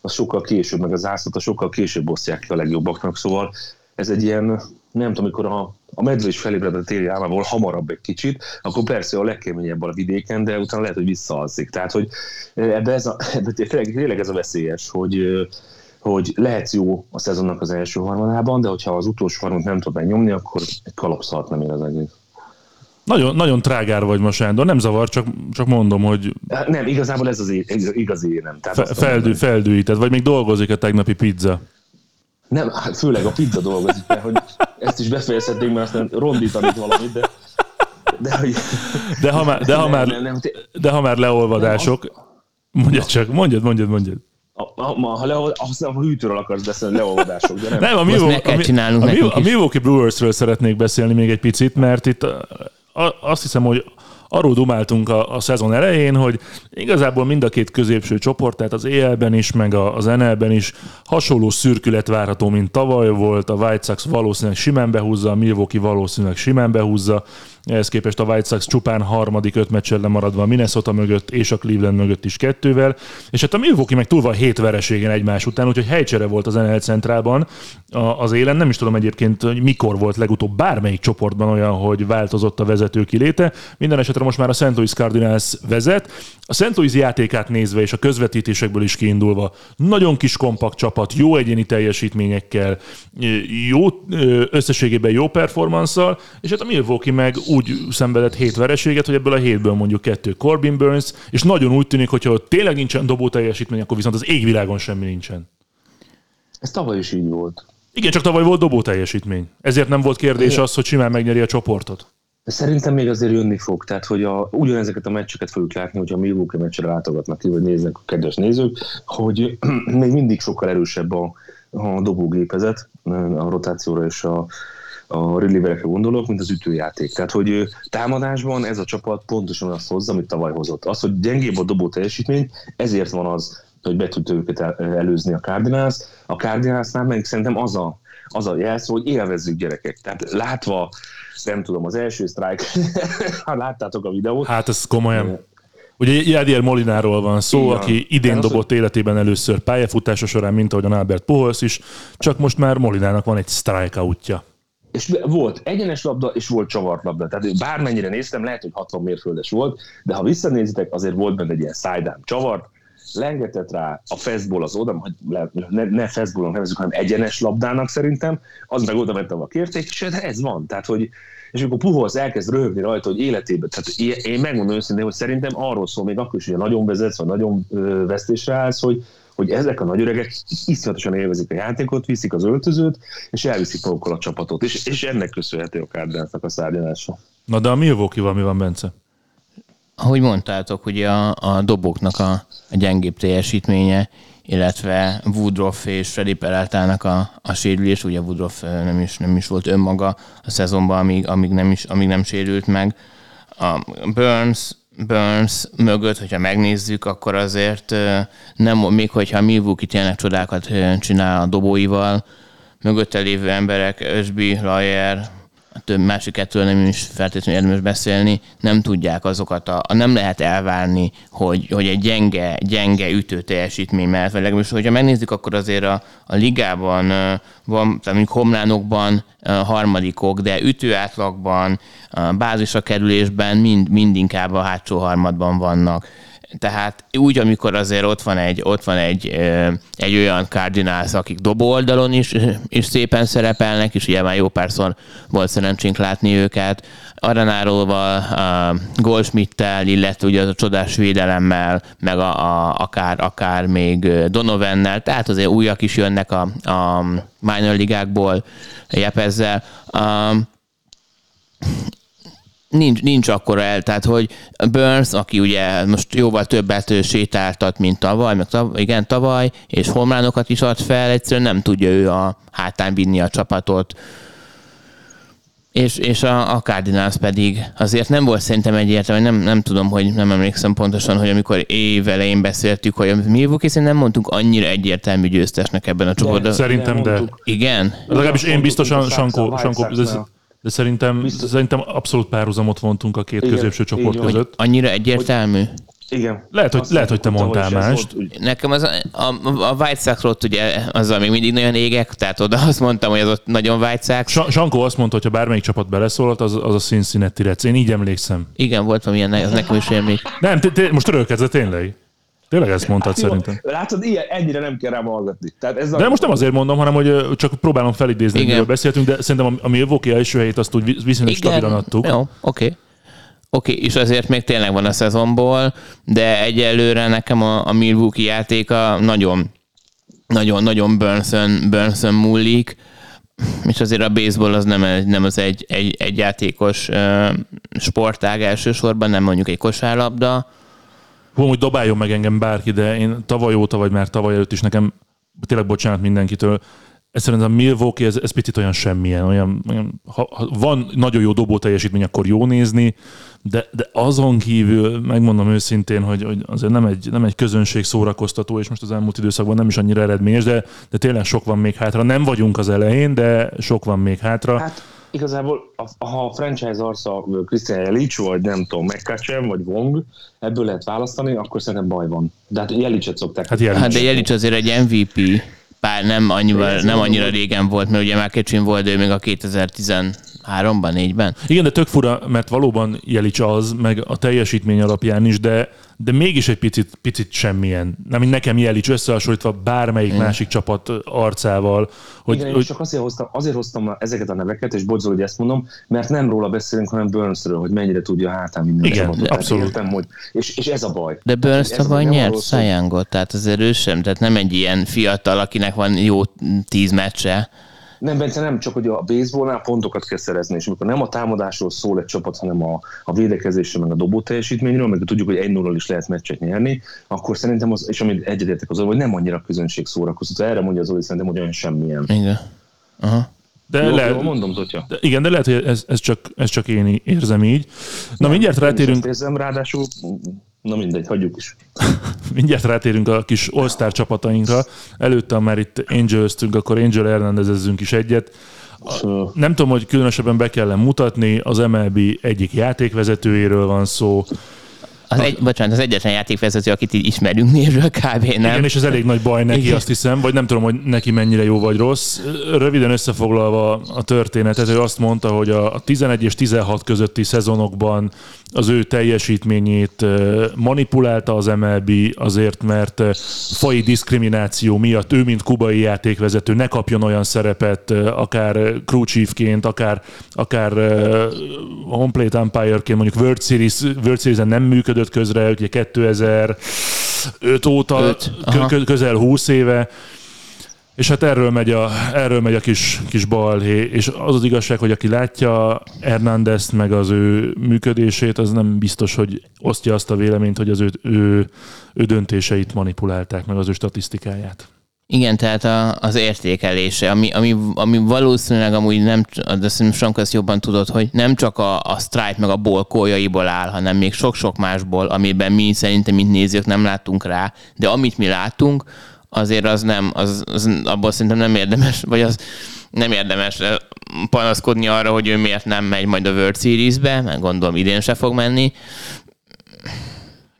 az sokkal később, meg az ászlata sokkal később osztják ki a legjobbaknak, szóval ez egy ilyen, nem tudom, amikor a, a medve is felébred a téli álmából hamarabb egy kicsit, akkor persze a legkeményebb a vidéken, de utána lehet, hogy visszaalszik. Tehát, hogy ebbe ez a, ebbe tényleg, tényleg ez a veszélyes, hogy, hogy lehet jó a szezonnak az első harmadában, de hogyha az utolsó harmad nem tud megnyomni, akkor egy kalapszalt nem ér az egész. Nagyon, nagyon trágár vagy ma, Sándor, nem zavar, csak, csak mondom, hogy... Nem, igazából ez az é, igazi nem. Tehát Fe, feldű, feldűített, vagy még dolgozik a tegnapi pizza. Nem, hát főleg a pizza dolgozik, mert hogy ezt is befejezhetnénk, mert aztán rondítanék valamit, de... De, hogy... de, ha már, de, ha már, nem, nem, de ha már leolvadások, mondjad csak, mondjad, mondjad, mondjad. A, a, ha, le, azt a hűtőről akarsz beszélni, leolvadások, de nem. Nem, a, Milwaukee, a, a, a, a Milwaukee Brewersről szeretnék beszélni még egy picit, mert itt a, a, azt hiszem, hogy arról dumáltunk a, a szezon elején, hogy igazából mind a két középső csoport, tehát az EL-ben is, meg az NL-ben is hasonló szürkület várható, mint tavaly volt. A White Sox valószínűleg simán behúzza, a Milwaukee valószínűleg simán behúzza. Ehhez képest a White Sox csupán harmadik öt meccsen lemaradva a Minnesota mögött és a Cleveland mögött is kettővel. És hát a Milwaukee meg túl van hét vereségen egymás után, úgyhogy helycsere volt az NL centrálban az élen. Nem is tudom egyébként, hogy mikor volt legutóbb bármelyik csoportban olyan, hogy változott a vezető kiléte. Minden esetre most már a St. Louis Cardinals vezet. A St. Louis játékát nézve és a közvetítésekből is kiindulva nagyon kis kompakt csapat, jó egyéni teljesítményekkel, jó összességében jó performanszal, és hát a Milwaukee meg úgy szenvedett hét vereséget, hogy ebből a hétből mondjuk kettő Corbin Burns, és nagyon úgy tűnik, hogyha tényleg nincsen dobó teljesítmény, akkor viszont az égvilágon semmi nincsen. Ez tavaly is így volt. Igen, csak tavaly volt dobó teljesítmény. Ezért nem volt kérdés Igen. az, hogy simán megnyeri a csoportot. De szerintem még azért jönni fog, tehát hogy a, ugyanezeket a meccseket fogjuk látni, hogyha a Milwaukee meccsre látogatnak ki, vagy néznek a kedves nézők, hogy *clears throat* még mindig sokkal erősebb a, a dobógépezet a rotációra és a, a relieverekre gondolok, mint az ütőjáték. Tehát, hogy támadásban ez a csapat pontosan azt hozza, amit tavaly hozott. Az, hogy gyengébb a dobó teljesítmény, ezért van az, hogy be tudta őket előzni a Cardinals. A Cardinalsnál meg szerintem az a, az a jelszó, hogy élvezzük gyerekek. Tehát látva, nem tudom, az első strike, *laughs* ha láttátok a videót. Hát ez komolyan. Ugye Jadier Molináról van szó, Igen. aki idén dobott az, életében először pályafutása során, mint ahogyan Albert Pujols is, csak most már Molinának van egy strikeoutja és volt egyenes labda, és volt csavart labda. Tehát bármennyire néztem, lehet, hogy 60 mérföldes volt, de ha visszanézitek, azért volt benne egy ilyen szájdám csavart, lengetett rá a fastball az oda, ne, ne fastballnak nevezük, hanem egyenes labdának szerintem, az meg oda mentem a kérték, és ez van. Tehát, hogy és amikor Puholsz elkezd röhögni rajta, hogy életében, tehát én megmondom őszintén, hogy szerintem arról szól még akkor is, hogy nagyon vezetsz, vagy nagyon vesztésre állsz, hogy hogy ezek a nagyöregek iszonyatosan élvezik a játékot, viszik az öltözőt, és elviszik magukkal a csapatot. És, és ennek köszönhető a Cardinalsnak a szárnyalása. Na de a Milwaukee-val mi van, Bence? Ahogy mondtátok, ugye a, a doboknak a, a gyengébb teljesítménye, illetve Woodruff és Freddy Peraltának a, a sérülés, ugye Woodruff nem is, nem is volt önmaga a szezonban, amíg, amíg, nem, is, amíg nem sérült meg. a Burns, Burns mögött, hogyha megnézzük, akkor azért nem, még hogyha Milwaukee tényleg csodákat csinál a dobóival, mögötte lévő emberek, Ösbi, Lajer, a több másik kettőről nem is feltétlenül érdemes beszélni, nem tudják azokat, a, a nem lehet elvárni, hogy, hogy egy gyenge, gyenge ütő teljesítmény mellett, vagy legalábbis, hogyha megnézzük, akkor azért a, a ligában van, tehát mondjuk homlánokban harmadikok, de ütő átlagban, bázisra kerülésben mind, mind inkább a hátsó harmadban vannak tehát úgy, amikor azért ott van egy, ott van egy, egy olyan Cardinals, akik dobó oldalon is, is szépen szerepelnek, és ugye már jó párszor volt szerencsénk látni őket, Aranárolval, Goldschmidt-tel, illetve ugye az a csodás védelemmel, meg a, a, akár, akár még Donovennel, tehát azért újak is jönnek a, a minor ligákból Jepezzel. Um, nincs, nincs akkora el, tehát hogy Burns, aki ugye most jóval többet sétáltat, mint tavaly, meg tavaly, igen, tavaly, és homlánokat is ad fel, egyszerűen nem tudja ő a hátán vinni a csapatot, és, és a, a Cardinals pedig azért nem volt szerintem egyértelmű, nem, nem tudom, hogy nem emlékszem pontosan, hogy amikor évelején beszéltük, hogy a Milwaukee nem mondtunk annyira egyértelmű győztesnek ebben a csoportban. Szerintem, de. Igen? Legalábbis én biztosan, Sankó, Sankó, de szerintem, Biztos. szerintem abszolút párhuzamot vontunk a két Igen, középső csoport között. Annyira egyértelmű? Igen. Lehet, hogy, lehet, hogy te mondtál mást. Volt, Nekem az, a, a White Sox ott ugye azzal még mindig nagyon égek, tehát oda azt mondtam, hogy az ott nagyon White Sox. Sankó azt mondta, hogy ha bármelyik csapat beleszólalt, az, az a Cincinnati Reds. Én így emlékszem. Igen, volt valamilyen, az nekem is emlék. Nem, te, te, most örölkedsz, tényleg. Tényleg ezt mondtad hát, szerintem. Látod, ilyen, ennyire nem kell rám hallgatni. Tehát ez de a... most nem azért mondom, hanem hogy csak próbálom felidézni, Igen. miről beszéltünk, de szerintem a Milwaukee első helyét azt úgy viszonylag stabilan adtuk. Jó, oké. Okay. Oké, okay, és azért még tényleg van a szezonból, de egyelőre nekem a, a Milwaukee játéka nagyon, nagyon, nagyon Burnson, Burnson múlik, és azért a baseball az nem, nem az egy, egy, egy játékos uh, sportág elsősorban, nem mondjuk egy kosárlabda, hogy dobáljon meg engem bárki, de én tavaly óta, vagy már tavaly előtt is nekem, tényleg bocsánat mindenkitől, egyszerűen a Milwaukee, ez, ez picit olyan semmilyen, olyan, olyan ha, ha van nagyon jó dobó teljesítmény, akkor jó nézni, de, de azon kívül megmondom őszintén, hogy, hogy azért nem egy, nem egy közönség szórakoztató, és most az elmúlt időszakban nem is annyira eredményes, de, de tényleg sok van még hátra. Nem vagyunk az elején, de sok van még hátra. Hát igazából, ha a franchise arca Christian Jelic, vagy nem tudom, McCutcheon, vagy Wong, ebből lehet választani, akkor szerintem baj van. De hát Jelicet szokták. Hát, Jelic. hát de Jelic azért egy MVP, bár nem, annyival, nem annyira régen volt, mert ugye McCutcheon volt ő még a 2013-ban, 4-ben. Igen, de tök fura, mert valóban Jelic az, meg a teljesítmény alapján is, de de mégis egy picit, picit semmilyen. Nem, mint nekem Jelic összehasonlítva bármelyik mm. másik csapat arcával. Hogy, Igen, hogy... én csak azért hoztam, azért hoztam ezeket a neveket, és bocsol, hogy ezt mondom, mert nem róla beszélünk, hanem Burnsről, hogy mennyire tudja hátán minden Igen, csapatot. abszolút. Értem, hogy, és, és ez a baj. De Burns tavaly nyert Sajangot, tehát az erős sem, tehát nem egy ilyen fiatal, akinek van jó tíz meccse, nem, Bence, nem, csak hogy a baseballnál pontokat kell szerezni, és amikor nem a támadásról szól egy csapat, hanem a, a védekezésről, meg a dobó teljesítményről, meg tudjuk, hogy egy 0 is lehet meccset nyerni, akkor szerintem, az, és amit egyetértek az, hogy nem annyira közönség szórakoztató. Erre mondja az Oli, szerintem, hogy olyan semmilyen. Igen. Aha. De jó, lehet, jó, mondom, Totya. De igen, de lehet, hogy ez, ez, csak, ez csak én érzem így. Na, nem, mindjárt rátérünk. Érzem, ráadásul Na mindegy, hagyjuk is. *laughs* Mindjárt rátérünk a kis all csapatainkra. Előtte, már itt angel akkor Angel Hernandezezzünk is egyet. Nem tudom, hogy különösebben be kell mutatni, az MLB egyik játékvezetőjéről van szó, az egy, bocsánat, az egyetlen játékvezető, akit így ismerünk névről kb. nem. Igen, és ez elég nagy baj neki, Igen. azt hiszem, vagy nem tudom, hogy neki mennyire jó vagy rossz. Röviden összefoglalva a történetet, ő azt mondta, hogy a 11 és 16 közötti szezonokban az ő teljesítményét manipulálta az MLB azért, mert fai diszkrimináció miatt ő, mint kubai játékvezető ne kapjon olyan szerepet, akár crew chiefként, akár, akár home plate umpire-ként, mondjuk World Series, World Series-en nem működött közre, ugye 2005 óta, Öt, közel 20 éve, és hát erről megy a, erről megy a kis, kis balhé, és az az igazság, hogy aki látja Hernándezt, meg az ő működését, az nem biztos, hogy osztja azt a véleményt, hogy az ő, ő, ő döntéseit manipulálták, meg az ő statisztikáját. Igen, tehát a, az értékelése, ami, ami, ami valószínűleg amúgy nem, de szerintem Sanka ezt jobban tudod, hogy nem csak a, a Stripe meg a ból kójaiból áll, hanem még sok-sok másból, amiben mi szerintem, mint nézők nem láttunk rá, de amit mi látunk, azért az nem, az, az abból szerintem nem érdemes, vagy az nem érdemes panaszkodni arra, hogy ő miért nem megy majd a World Series-be, mert gondolom idén se fog menni,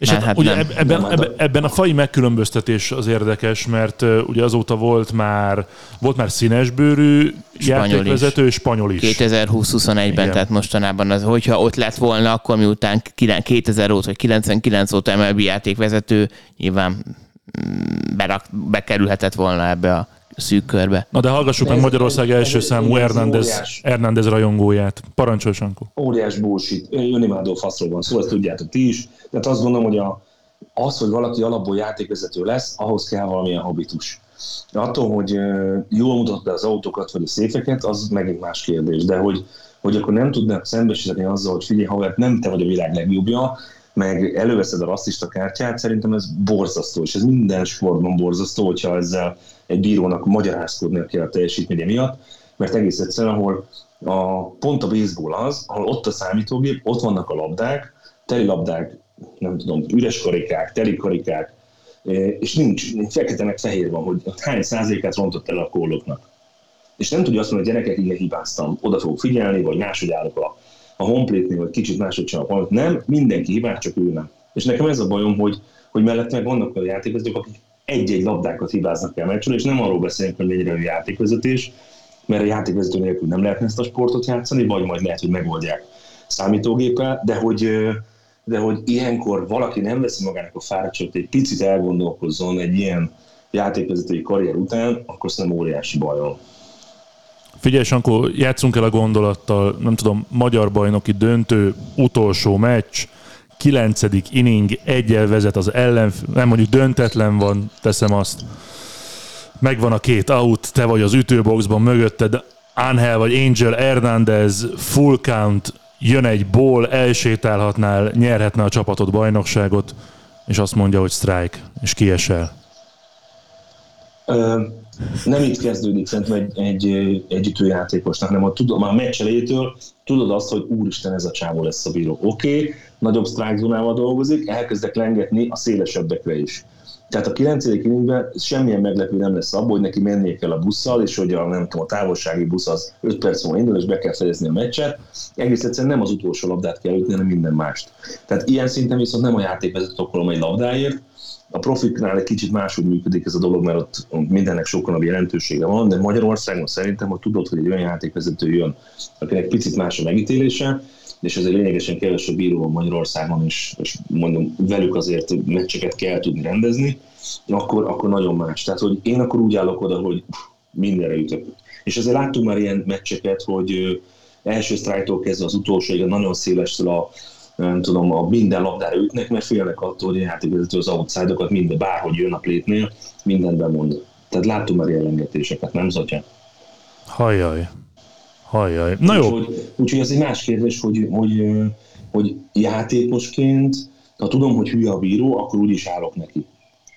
és hát, hát ugye nem. ebben, ebben, ebben a fai megkülönböztetés az érdekes, mert uh, ugye azóta volt már volt már színesbőrű spanyol játékvezető, és spanyol is. 2020-21-ben, tehát mostanában az, hogyha ott lett volna, akkor miután 2000 óta, vagy 99 óta MLB játékvezető, nyilván mm, berak, bekerülhetett volna ebbe a szűk körbe. Na de hallgassuk meg Magyarország első számú Hernández, Hernández rajongóját. Parancsolj, Sankó. Óriás bullshit. Önimádó faszról van szó, ezt tudjátok ti is. Tehát azt gondolom, hogy a, az, hogy valaki alapból játékvezető lesz, ahhoz kell valamilyen habitus. De attól, hogy jól mutatod be az autókat vagy a széfeket, az megint más kérdés. De hogy, hogy akkor nem tudnak szembesíteni azzal, hogy figyelj, ha nem te vagy a világ legjobbja, meg előveszed a rasszista kártyát, szerintem ez borzasztó, és ez minden sportban borzasztó, hogyha ezzel egy bírónak magyarázkodnia kell a teljesítménye miatt, mert egész egyszerűen, ahol a, pont a baseball az, ahol ott a számítógép, ott vannak a labdák, teli labdák, nem tudom, üres karikák, teli karikák, és nincs, fekete meg fehér van, hogy hány százalékát rontott el a kóloknak. És nem tudja azt mondani, hogy gyerekek, igen, hibáztam, oda fogok figyelni, vagy máshogy állok a, a honplétnél, vagy kicsit máshogy csinálok Nem, mindenki hibás, csak ő nem. És nekem ez a bajom, hogy, hogy mellett meg vannak a játékvezetők, akik egy-egy labdákat hibáznak el meccsről, és nem arról beszélünk, hogy mennyire a játékvezetés, mert a játékvezető nélkül nem lehetne ezt a sportot játszani, vagy majd lehet, hogy megoldják számítógéppel, de hogy, de hogy ilyenkor valaki nem veszi magának a fáradtságot, egy picit elgondolkozzon egy ilyen játékvezetői karrier után, akkor szerintem óriási bajom. Figyelj, Sankó, játszunk el a gondolattal, nem tudom, magyar bajnoki döntő, utolsó meccs, kilencedik inning, egyel vezet az ellen, nem mondjuk döntetlen van, teszem azt. Megvan a két out, te vagy az ütőboxban, mögötted Angel vagy Angel Hernández, full count, jön egy ból, elsétálhatnál, nyerhetne a csapatod bajnokságot, és azt mondja, hogy strike, és kiesel. Nem itt kezdődik szerintem egy, egy, egy ütőjátékosnak, hanem a, tudom, a meccs elejétől tudod azt, hogy úristen, ez a csávó lesz a bíró. Oké, okay, nagyobb strike zónával dolgozik, elkezdek lengetni a szélesebbekre is. Tehát a 9. inningben semmilyen meglepő nem lesz abból, hogy neki mennie kell a busszal, és hogy a, nem tudom, a távolsági busz az 5 perc múlva indul, és be kell fejezni a meccset. Egész egyszerűen nem az utolsó labdát kell ütni, hanem minden mást. Tehát ilyen szinten viszont nem a játékvezető okolom egy labdáért, a profiknál egy kicsit máshogy működik ez a dolog, mert ott mindennek sokkal nagyobb jelentősége van, de Magyarországon szerintem, hogy tudod, hogy egy olyan játékvezető jön, akinek picit más a megítélése, és azért lényegesen kevesebb bíró van Magyarországon, és, és mondom, velük azért meccseket kell tudni rendezni, akkor, akkor nagyon más. Tehát, hogy én akkor úgy állok oda, hogy mindenre ütök. És azért láttunk már ilyen meccseket, hogy első sztrájtól kezdve az utolsó, nagyon széles a nem tudom, a minden labdára ütnek, mert félnek attól, hogy a játékvezető az outside-okat minden, bárhogy jön a plétnél, mindent bemond. Tehát láttunk már jelengetéseket, nem Zatya? Hajjaj. Hajjaj. Na jó. Úgyhogy, úgyhogy ez egy más kérdés, hogy, hogy, hogy játékosként, ha tudom, hogy hülye a bíró, akkor úgy is állok neki.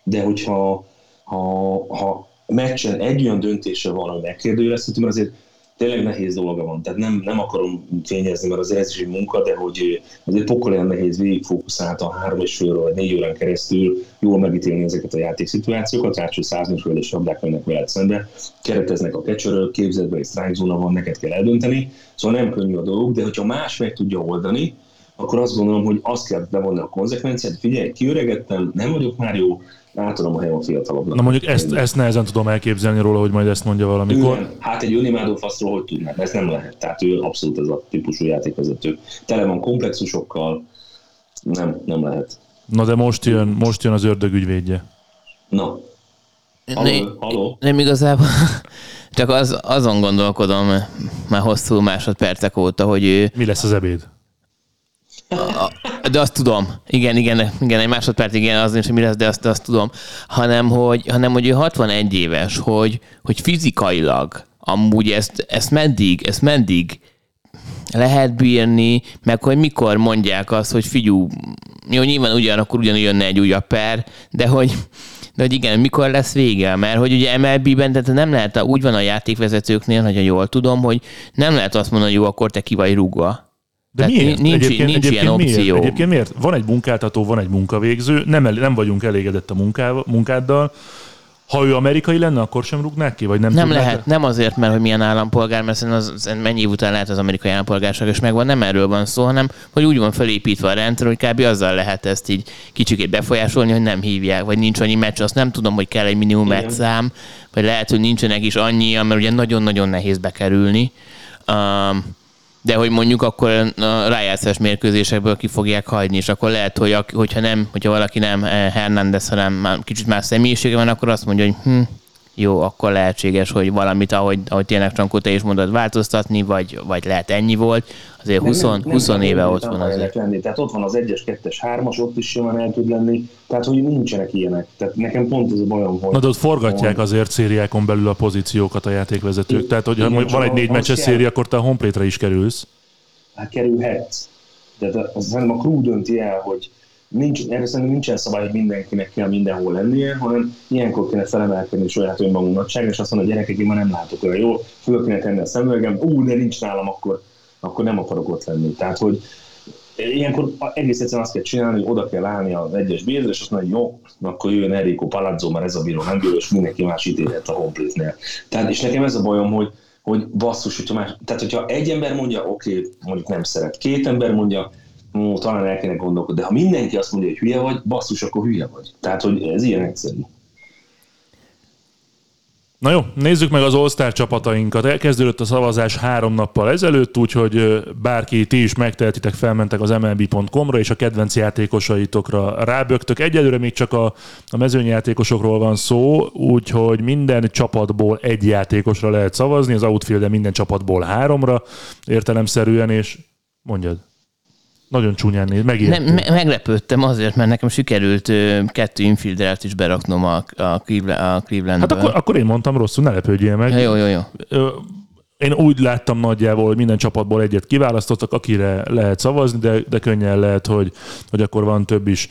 De hogyha ha, ha meccsen egy olyan döntése van, hogy megkérdőjelezhető, mert azért tényleg nehéz dolga van. Tehát nem, nem akarom fényezni, mert az ez is egy munka, de hogy azért pokol olyan nehéz végigfókuszált a három és fél vagy négy órán keresztül jól megítélni ezeket a játékszituációkat, ráadásul 140 és labdák mennek veled szembe, kereteznek a kecsörök, képzetben egy strike zóna van, neked kell eldönteni, szóval nem könnyű a dolog, de hogyha más meg tudja oldani, akkor azt gondolom, hogy azt kell bevonni a konzekvenciát, figyelj, kiöregettem, nem vagyok már jó, átadom a helyem a fiatalabbnak. Na mondjuk ezt, ezt nehezen tudom elképzelni róla, hogy majd ezt mondja valamikor. Igen, hát egy önimádó faszról hogy tudnám, ez nem lehet. Tehát ő abszolút ez a típusú játékvezető. Tele van komplexusokkal, nem, nem lehet. Na de most jön, most jön az ördög ügyvédje. Na. Halló, halló? Nem igazából, csak az, azon gondolkodom már hosszú másodpercek óta, hogy ő... Mi lesz az ebéd? De azt tudom. Igen, igen, igen, egy másodperc, igen, az is, mi lesz, de azt, azt tudom. Hanem hogy, hanem, hogy ő 61 éves, hogy, hogy fizikailag amúgy ezt, ezt meddig, ezt meddig lehet bírni, meg hogy mikor mondják azt, hogy figyú, jó, nyilván ugyanakkor ugyanúgy jönne egy újabb per, de hogy, De hogy igen, mikor lesz vége? Mert hogy ugye MLB-ben tehát nem lehet, úgy van a játékvezetőknél, hogyha jól tudom, hogy nem lehet azt mondani, hogy jó, akkor te ki vagy rúgva. De Tehát miért? nincs- egyébként, nincs egyébként ilyen miért? opció. Egyébként miért? Van egy munkáltató, van egy munkavégző, nem, el, nem vagyunk elégedett a munkával, munkáddal. Ha ő amerikai lenne, akkor sem rúgnák ki? Vagy nem, Nem lehet, nem azért, mert hogy milyen állampolgár, mert szerintem az, az mennyi év után lehet az amerikai állampolgárság, és megvan, nem erről van szó, hanem hogy úgy van felépítve a rendszer, hogy kb. azzal lehet ezt így kicsikét befolyásolni, hogy nem hívják, vagy nincs annyi meccs, azt nem tudom, hogy kell egy minimum Igen. meccszám, vagy lehet, hogy nincsenek is annyi, mert ugye nagyon-nagyon nehéz bekerülni. Um, de hogy mondjuk akkor a rájátszás mérkőzésekből ki fogják hagyni, és akkor lehet, hogy hogyha nem, hogyha valaki nem eh, Hernández, hanem már kicsit más személyisége van, akkor azt mondja, hogy hm, jó, akkor lehetséges, hogy valamit, ahogy, ahogy tényleg Csankó, te is mondod, változtatni, vagy, vagy lehet ennyi volt. Azért 20, 20 kell éve ott van azért. Lenni. Tehát ott van az 1-es, 2-es, 3-as, ott is simán el tud lenni. Tehát, hogy nincsenek ilyenek. Tehát nekem pont ez a bajom, hogy... Na de ott forgatják azért szériákon belül a pozíciókat a játékvezetők. Tehát, hogyha Igen, mondjuk van egy négy meccses széria, akkor te a honplétre is kerülsz. hát kerülhetsz. De az, az szerintem a crew dönti el, hogy nincs, erre szerintem nincsen szabály, hogy mindenkinek kell mindenhol lennie, hanem ilyenkor kéne felemelkedni saját önmagunk nagyságra, és azt mondani, hogy gyerekek, én már nem látok olyan jól, föl kéne tenni a szemüvegem, ú, de nincs nálam, akkor, akkor nem akarok ott lenni. Tehát, hogy ilyenkor egész egyszerűen azt kell csinálni, hogy oda kell állni az egyes bízre, és azt mondani, jó, akkor jöjjön Enrico Palazzo, mert ez a bíró nem bíró, és mindenki más ítélhet a honplétnél. Tehát, és nekem ez a bajom, hogy, hogy basszus, hogyha más, tehát hogyha egy ember mondja, oké, okay, mondjuk nem szeret, két ember mondja, ó, talán el kéne gondolkodni, de ha mindenki azt mondja, hogy hülye vagy, basszus, akkor hülye vagy. Tehát, hogy ez ilyen egyszerű. Na jó, nézzük meg az All-Star csapatainkat. Elkezdődött a szavazás három nappal ezelőtt, úgyhogy bárki, ti is megtehetitek, felmentek az mlb.com-ra, és a kedvenc játékosaitokra rábögtök. Egyelőre még csak a, a mezőnyjátékosokról van szó, úgyhogy minden csapatból egy játékosra lehet szavazni, az outfield minden csapatból háromra értelemszerűen, és mondjad. Nagyon csúnyán néz, Nem, megértő. me- meglepődtem azért, mert nekem sikerült ö, kettő infieldert is beraknom a, a, Cleveland, a Hát Clevelandből. akkor, akkor én mondtam rosszul, ne lepődjél meg. Ja, jó, jó, jó. Ö, én úgy láttam nagyjából, hogy minden csapatból egyet kiválasztottak, akire lehet szavazni, de, de könnyen lehet, hogy, hogy akkor van több is.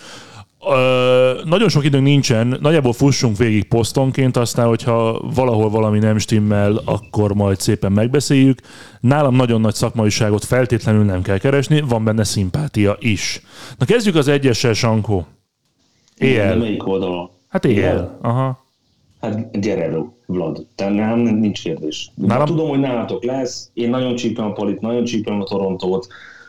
Ö, nagyon sok időnk nincsen, nagyjából fussunk végig posztonként, aztán, hogyha valahol valami nem stimmel, akkor majd szépen megbeszéljük. Nálam nagyon nagy szakmaiságot feltétlenül nem kell keresni, van benne szimpátia is. Na kezdjük az egyessel, Sankó. Éjjel. melyik oldalon? Hát éjjel. Aha. Hát Guerrero, Vlad. Tehát nem, nincs kérdés. Nálam- Nálam... Tudom, hogy nálatok lesz. Én nagyon csípem a Polit, nagyon csípem a Torontót.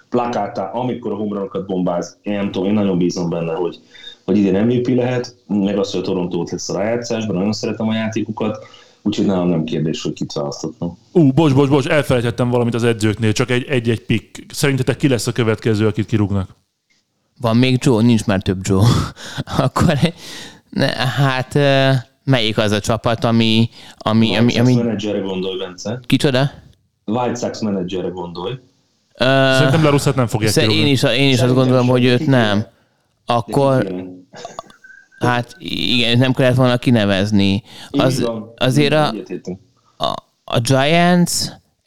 Plakátá, amikor a homranokat bombáz, én nem tudom, én nagyon bízom benne, hogy, hogy ide nem MVP lehet, meg az, hogy a Torontót lesz a rájátszásban, nagyon szeretem a játékukat, úgyhogy nálam nem kérdés, hogy kit választottam. Ú, bocs, bocs, bocs, elfelejtettem valamit az edzőknél, csak egy- egy-egy pick. Szerintetek ki lesz a következő, akit kirúgnak? Van még Joe? Nincs már több Joe. *laughs* Akkor ne, hát melyik az a csapat, ami, ami, White ami, ami menedzserre gondolj, Bence. kicsoda? White Sox menedzserre gondolj. Szerintem Larusszát nem fogják Szer- kirúgni. én is, én is azt gondolom, hogy őt nem. Akkor, hát igen, nem kellett volna kinevezni. Az, azért a, a, a Giants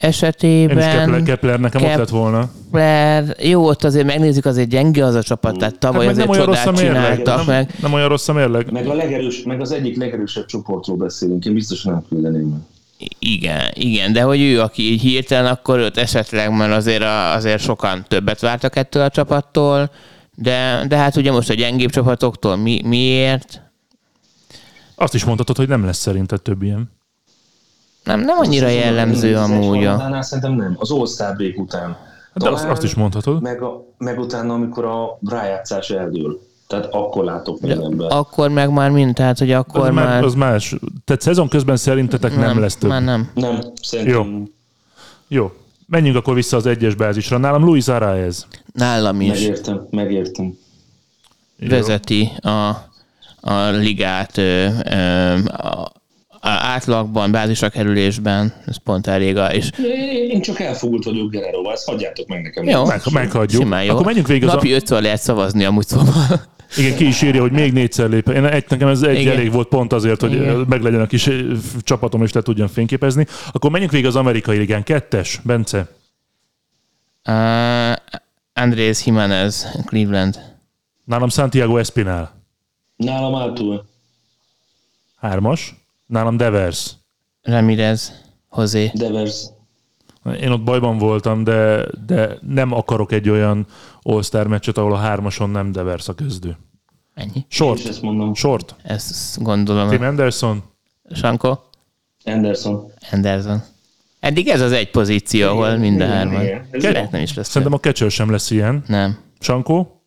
Én is Kepler, esetében Kepler nekem ott Kep- lett volna. Kepler, jó, ott azért megnézzük, azért gyenge az a csapat, tehát tavaly Hát azért nem olyan rossz a csodát mérleg. csináltak Nem, meg. nem olyan rossz a mérleg. Meg, a legerős, meg az egyik legerősebb csoportról beszélünk, én biztos nem küldeném meg. Igen, igen, de hogy ő, aki így hirtelen, akkor őt esetleg, mert azért, a, azért sokan többet vártak ettől a csapattól, de, de hát ugye most a gyengébb csapatoktól mi, miért? Azt is mondhatod, hogy nem lesz szerinted több ilyen. Nem, nem annyira jellemző amúgy. a- szerintem nem. Az All-Star break után. De azt, azt is mondhatod. Meg, a, meg utána, amikor a rájátszás eldől. Tehát akkor látok mindenben. Akkor meg már mind, tehát hogy akkor Az, már... már... az más. Tehát szezon közben szerintetek nem, lesz több. Már nem. Nem, szerintem Jó. Menjünk akkor vissza az egyes bázisra. Nálam Luis Araez. Nálam is megértem, megértem. vezeti a, a ligát ö, ö, a, a átlagban, bázisra kerülésben, ez pont elég. A, és Én, csak elfogult vagyok Guerrero-val, ezt hagyjátok meg nekem. jó, Meg, meghagyjuk. simán jó. Akkor menjünk végig az a... Napi ötször lehet szavazni amúgy szóval. Igen, ki is írja, hogy még négyszer lép. Én, egy, nekem ez egy Igen. elég volt pont azért, hogy Igen. meglegyen a kis csapatom, és le tudjam fényképezni. Akkor menjünk végig az amerikai ligán. Kettes, Bence. Uh, Andrés Jimenez, Cleveland. Nálam Santiago Espinal. Nálam Altul. Hármas. Nálam Devers. Ramirez, José. Devers. Én ott bajban voltam, de, de nem akarok egy olyan All-Star meccset, ahol a hármason nem Devers a közdő. Ennyi. Én Short. ezt mondom. Short. Ezt gondolom. Tim Anderson. Sanko? Anderson. Anderson. Eddig ez az egy pozíció, ahol mind a igen, hárman. igen. Lehet nem is lesz. Szerintem a catcher sem lesz ilyen. Nem. Sankó.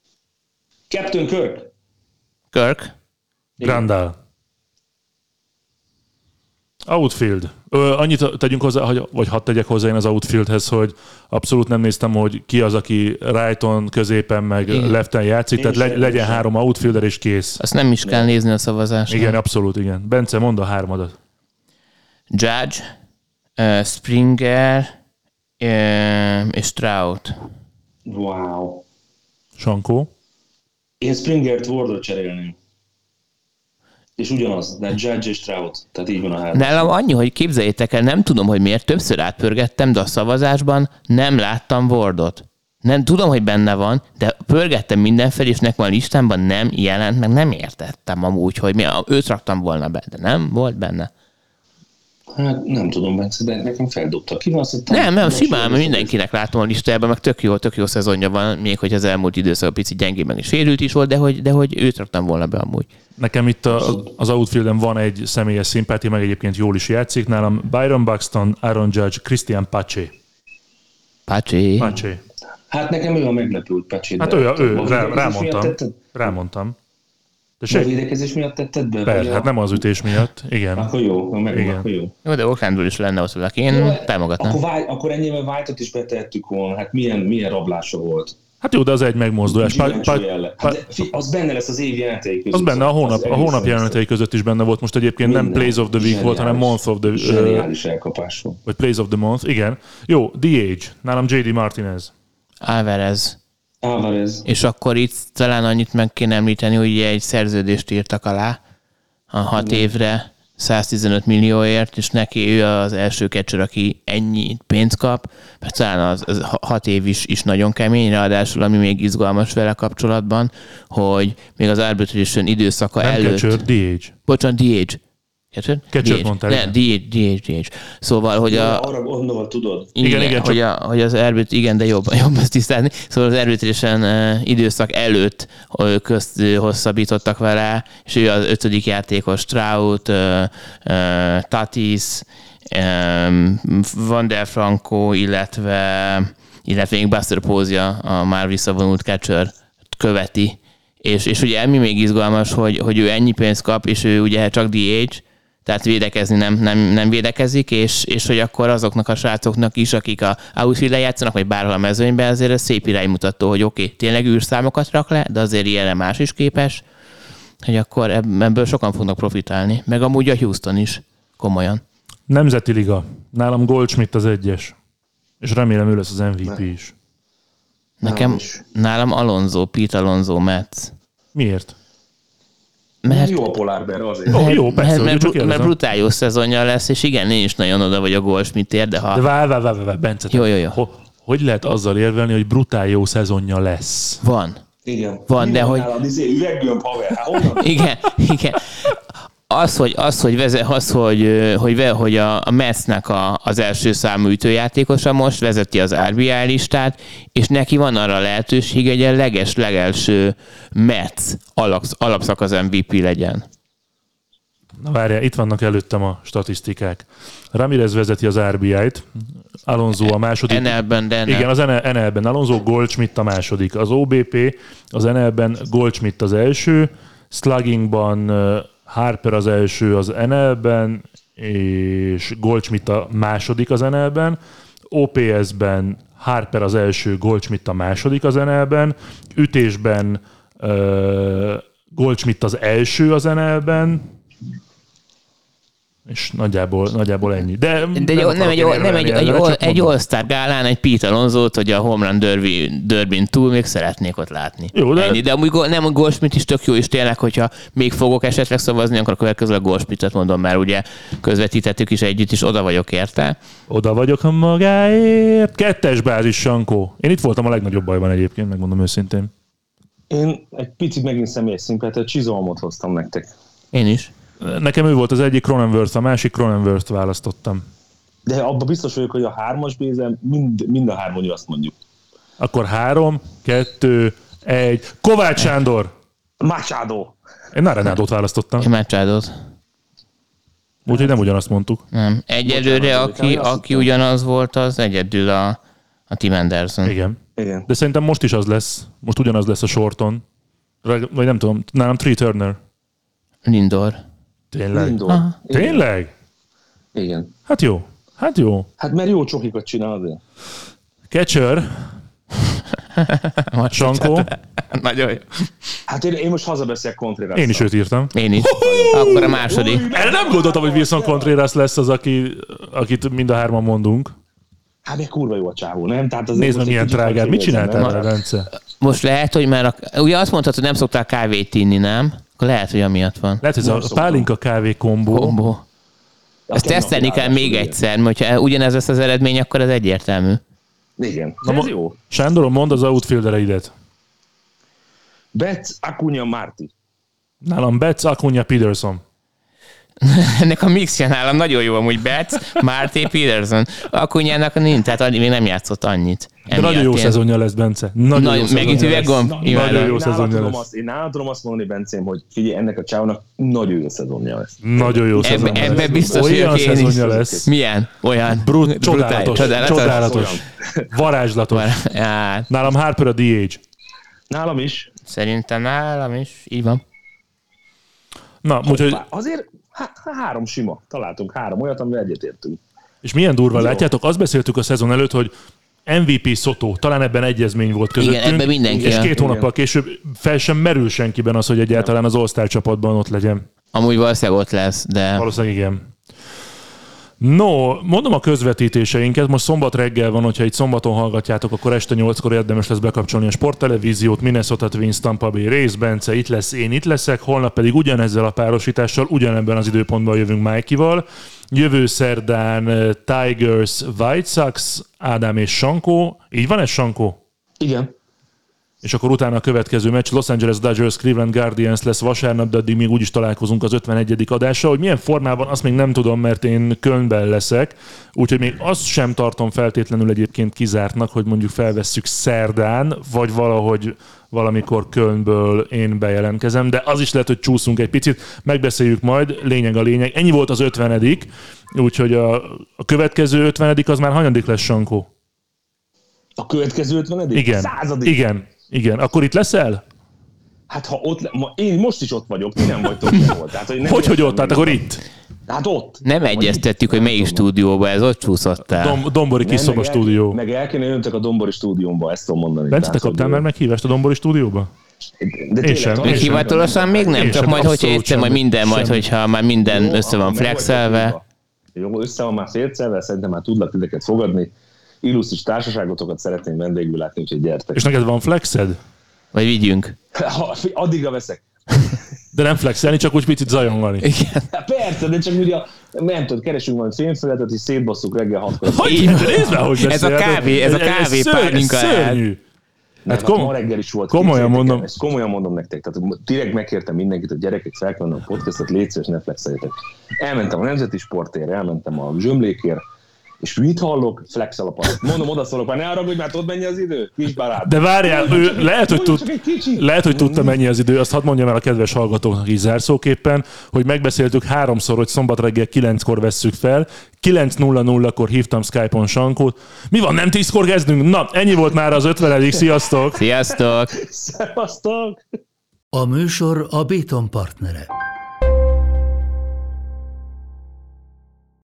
Captain Kirk. Kirk? Grandal. Outfield. Ö, annyit tegyünk hozzá, hogy, vagy hadd tegyek hozzá én az outfieldhez, hogy abszolút nem néztem, hogy ki az, aki righton, középen, meg Igen. leften játszik, Én tehát le, legyen sem. három outfielder és kész. Azt nem is kell nézni a szavazást. Igen, abszolút, igen. Bence, mondd a hármadat. Judge, uh, Springer uh, és Trout. Wow. Sankó. Én Springert Wardot cserélném. És ugyanaz, de Judge és Trout. Tehát így van a három. Nálam annyi, hogy képzeljétek el, nem tudom, hogy miért többször átpörgettem, de a szavazásban nem láttam Wardot. Nem tudom, hogy benne van, de pörgettem mindenfelé, és nekem a listámban nem jelent, meg nem értettem amúgy, hogy mi, őt raktam volna be, de nem volt benne. Hát nem tudom, Bence, de nekem feldobta. Ki van Nem, nem, simán, mert mindenkinek látom a listájában, meg tök jó, tök jó szezonja van, még hogy az elmúlt időszak picit gyengében is sérült is volt, de hogy, de hogy őt raktam volna be amúgy. Nekem itt a, az outfielden van egy személyes szimpátia, meg egyébként jól is játszik. Nálam Byron Buxton, Aaron Judge, Christian Pache. Pacsi. Pache. Hát nekem ő a meglepült Pecsét. Hát ő, ő A rá, rámondtam. Rámondtam. A Tessék? védekezés miatt tetted be? Persze, Vagy hát a- nem az ütés miatt. Igen. Akkor jó, meg Igen. akkor jó. Jó, de Oaklandból is lenne ott valaki. Én támogatnám. Akkor, White, akkor ennyivel White-ot is betettük volna. Hát milyen, milyen rablása volt. Hát jó, de az egy megmozdulás. Hát de fi- az benne lesz az év jelenetei között. az benne a hónap, Az a hónap jelenetei között is benne volt. Most egyébként nem Minden. Plays of the Week volt, hanem Zseniális. Month of the... Zseniális elkapás volt. vagy Plays of the Month, igen. Jó, DH. Nálam JD Martinez. Alvarez. Álvarez. És akkor itt talán annyit meg kéne említeni, hogy ugye egy szerződést írtak alá a hat évre 115 millióért, és neki ő az első catcher, aki ennyi pénzt kap, mert talán az, az hat év is, is nagyon kemény, ráadásul ami még izgalmas vele kapcsolatban, hogy még az arbitration időszaka Nem előtt... catcher, DH. Bocsánat, DH. Catcher? Catcher-t DH. mondtál, Ne, DH, DH, DH. Szóval, hogy a, Arra gondolva tudod. Igen, igen, igen, igen csak- hogy, a, hogy az erbit, igen, de jobb, jobb ezt tisztázni. Szóval az uh, időszak előtt uh, közt hosszabbítottak vele, és ő az ötödik játékos, Trout, uh, Tatis, Van der Franco, illetve, illetve még Buster Pózia, a már visszavonult catcher követi. És, és ugye ami még izgalmas, hogy, hogy ő ennyi pénzt kap, és ő ugye csak DH, tehát védekezni nem, nem, nem védekezik, és, és hogy akkor azoknak a srácoknak is, akik a outfield játszanak, vagy bárhol a mezőnyben, azért ez szép iránymutató, hogy oké, okay, tényleg űrszámokat rak le, de azért ilyenre más is képes, hogy akkor ebb- ebből sokan fognak profitálni. Meg amúgy a Houston is, komolyan. Nemzeti Liga. Nálam Goldschmidt az egyes. És remélem ő lesz az MVP is. Nekem, is. nálam Alonso, Pete Alonso, Metz. Miért? Mert, Jó a polárber azért. Ó, jó, persze, mert, mert, csak mert brutál jó szezonja lesz, és igen, én is nagyon oda vagy a Goldschmidtért, de ha De várj, várj, várj, várj, Bence. Jó, jó, jó. Ho, hogy lehet azzal érvelni, hogy brutál jó szezonja lesz? van, Igen. Van, Mi de hogy- nálad? Izé, üveggömb, haver. Hát honnan? Igen, igen. Az, hogy, az, hogy, veze, az, hogy, hogy, ve- hogy a, a Metsnek a, az első számú ütőjátékosa most vezeti az RBI listát, és neki van arra lehetőség, hogy a leges, legelső Mets alapsz, alapszakasz MVP legyen. Na várjál, itt vannak előttem a statisztikák. Ramirez vezeti az RBI-t, Alonso a második. NL-ben, de Igen, az NL- NL-ben Alonso, Goldschmidt a második. Az OBP, az NL-ben Goldschmidt az első, sluggingban Harper az első az NL-ben, és Goldschmidt a második az NL-ben. OPS-ben Harper az első, Goldschmidt a második az NL-ben. Ütésben ö, Goldschmidt az első az NL-ben, és nagyjából, nagyjából ennyi. De, De egy, nem, egy, én nem egy, érvelni egy, ellene, csak egy. All-Star gálán egy Pete alonso hogy a home run derby, derbyn túl még szeretnék ott látni. Jó, de- Ennyi. de amúgy go- nem a Goldschmidt is tök jó, és tényleg, hogyha még fogok esetleg szavazni, akkor a következő a Goldschmidtet mondom, mert ugye közvetítettük is együtt, és oda vagyok érte. Oda vagyok a magáért. Kettes bázis, Sankó. Én itt voltam a legnagyobb bajban egyébként, megmondom őszintén. Én egy picit megint személyes szinten, tehát csizolmot hoztam nektek. Én is. Nekem ő volt az egyik Cronenworth, a másik Cronenworth választottam. De abban biztos vagyok, hogy a hármas bézen mind, mind a hárman azt mondjuk. Akkor három, kettő, egy. Kovács Sándor! Machado! Én Arenádót választottam, Én Machadot. úgyhogy nem ugyanazt mondtuk. Nem. Egyelőre, Bocsánat, aki, aki ugyanaz volt, az egyedül a, a Tim Anderson. Igen. Igen. De szerintem most is az lesz. Most ugyanaz lesz a sorton. Vagy nem tudom, nálam Tree Turner. Lindor. Tényleg? Lindor. Aha. Igen. Tényleg? Igen. Hát jó. Hát jó. Hát mert jó csokikat csinál azért. Catcher, Sankó, Nagyon jó. Hát én, én most hazabeszélek Contreras. én is őt írtam. Én is. Akkor a második. Erre nem gondoltam, hogy Wilson Contreras lesz az, aki, akit mind a hárman mondunk. Hát meg kurva jó a csávó, nem? Tehát az Nézd meg, milyen drágár. Mit csináltál vele? Bence? Most lehet, hogy már a, ugye azt mondtad, hogy nem szoktál kávét inni, nem? Akkor lehet, hogy amiatt van. Lehet, hogy ez a szoktam. pálinka kávé kombó. Kombó. Ezt tesztelni kell még egyszer, mert ha ugyanez lesz az eredmény, akkor ez egyértelmű. Igen. Na, ez jó. Sándoron, mondd az outfieldereidet. Betz, Acuna, Marti. Nálam Betts, Acuna, Peterson. *laughs* Ennek a mixje nálam nagyon jó amúgy Betts, Márté Peterson. Akunyának nincs, tehát még nem játszott annyit. De nagyon jó szezonja lesz, Bence. Nagyon jó Nagyon, szezonja megint lesz. üveggomb? Na. Nagyon jó szezonja lesz. azt- Én nála tudom azt mondani, Bencém, hogy figyelj, ennek a csávónak nagyon jó szezonja lesz. Nagyon jó szezonja ebbe lesz. biztos Olyan vagyok én is. szezonja lesz. Milyen? Olyan? Brut, csodálatos, Csodálatos. csodálatos, varázslatos. Hát, Nálam Harper a DH. Nálam is. szerintem nálam is. Így van. Na, úgyhogy, Azért há- há- három sima. Találtunk három olyat, amivel egyetértünk. és milyen durva, Jó. látjátok, azt beszéltük a szezon előtt, hogy MVP Szotó, talán ebben egyezmény volt közöttünk. Igen, ebben mindenki És két hónappal később fel sem merül senkiben az, hogy egyáltalán az All-Star csapatban ott legyen. Amúgy valószínűleg ott lesz, de Valószínűleg igen. No, mondom a közvetítéseinket, most szombat reggel van, hogyha itt szombaton hallgatjátok, akkor este 8-kor érdemes lesz bekapcsolni a sporttelevíziót, Minnesota Twins, Tampa Bay Race, Bence, itt lesz, én itt leszek, holnap pedig ugyanezzel a párosítással, ugyanebben az időpontban jövünk Mikey-val. Jövő szerdán eh, Tigers, White Sox, Ádám és Sankó. Így van ez, Sankó? Igen. És akkor utána a következő meccs Los Angeles Dodgers, Cleveland Guardians lesz vasárnap, de addig még úgyis találkozunk az 51. adással. Hogy milyen formában, azt még nem tudom, mert én Kölnben leszek, úgyhogy még azt sem tartom feltétlenül egyébként kizártnak, hogy mondjuk felvesszük szerdán, vagy valahogy valamikor Kölnből én bejelentkezem, de az is lehet, hogy csúszunk egy picit, megbeszéljük majd, lényeg a lényeg. Ennyi volt az 50 úgyhogy a, a következő 50 az már hanyadik lesz, Sankó? A következő 50 Igen. Századik. Igen. Igen. Akkor itt leszel? Hát ha ott, le- ma, én most is ott vagyok, ti nem vagytok *laughs* sehol. Tehát, hogy nem Hogy, hogy értem, ott? Hát akkor itt. Hát ott. nem Vagy egyeztettük, hogy melyik stúdióba ez ott csúszott el. Dom, Dombori kis szoba stúdió. Meg el kéne jöntök a Dombori stúdiómba, ezt tudom mondani. Bence, te Tehát, kaptál már meghívást a Dombori stúdióba? De Én sem, sem. Hivatalosan még nem, Én csak sem, majd, hogyha egyszer majd minden, majd hogyha már minden Jó, össze van flexelve. Jó, össze van már félcelve, szerintem már tudlak titeket fogadni. Illusztris társaságotokat szeretném vendégül látni, úgyhogy gyertek. És neked van flexed? Vagy vigyünk. Ha, addigra veszek. De nem flexelni, csak úgy picit zajongani. Igen. Hát persze, de csak ugye, nem tudod, keresünk majd fényfeletet, és szétbasszuk reggel hatkor. Hogy nézd már, hogy Ez a kávé- ez a kávé pálinka szörnyű. Nem, Hát hát kom- ma reggel is volt. komolyan Képzeljétek el, mondom. Ezt komolyan mondom nektek. Tehát direkt megkértem mindenkit, hogy gyerekek fel kell a podcastot, légy szíves, ne flexeljetek. Elmentem a Nemzeti Sportért, elmentem a Zsömlékért, és mit hallok? Flexel a paraszt. Mondom, odaszólok, már ne arra, hogy már tudod mennyi az idő? Kis barát. De várjál, ő lehet, hogy, tud, lehet, hogy tudta mennyi az idő, azt hadd mondjam el a kedves hallgatóknak is zárszóképpen, hogy megbeszéltük háromszor, hogy szombat reggel 9-kor vesszük fel, 9.00-kor hívtam Skype-on Sankót. Mi van, nem 10-kor kezdünk? Na, ennyi volt már az 50 sziasztok! Sziasztok! Szevasztok! A műsor a Béton partnere.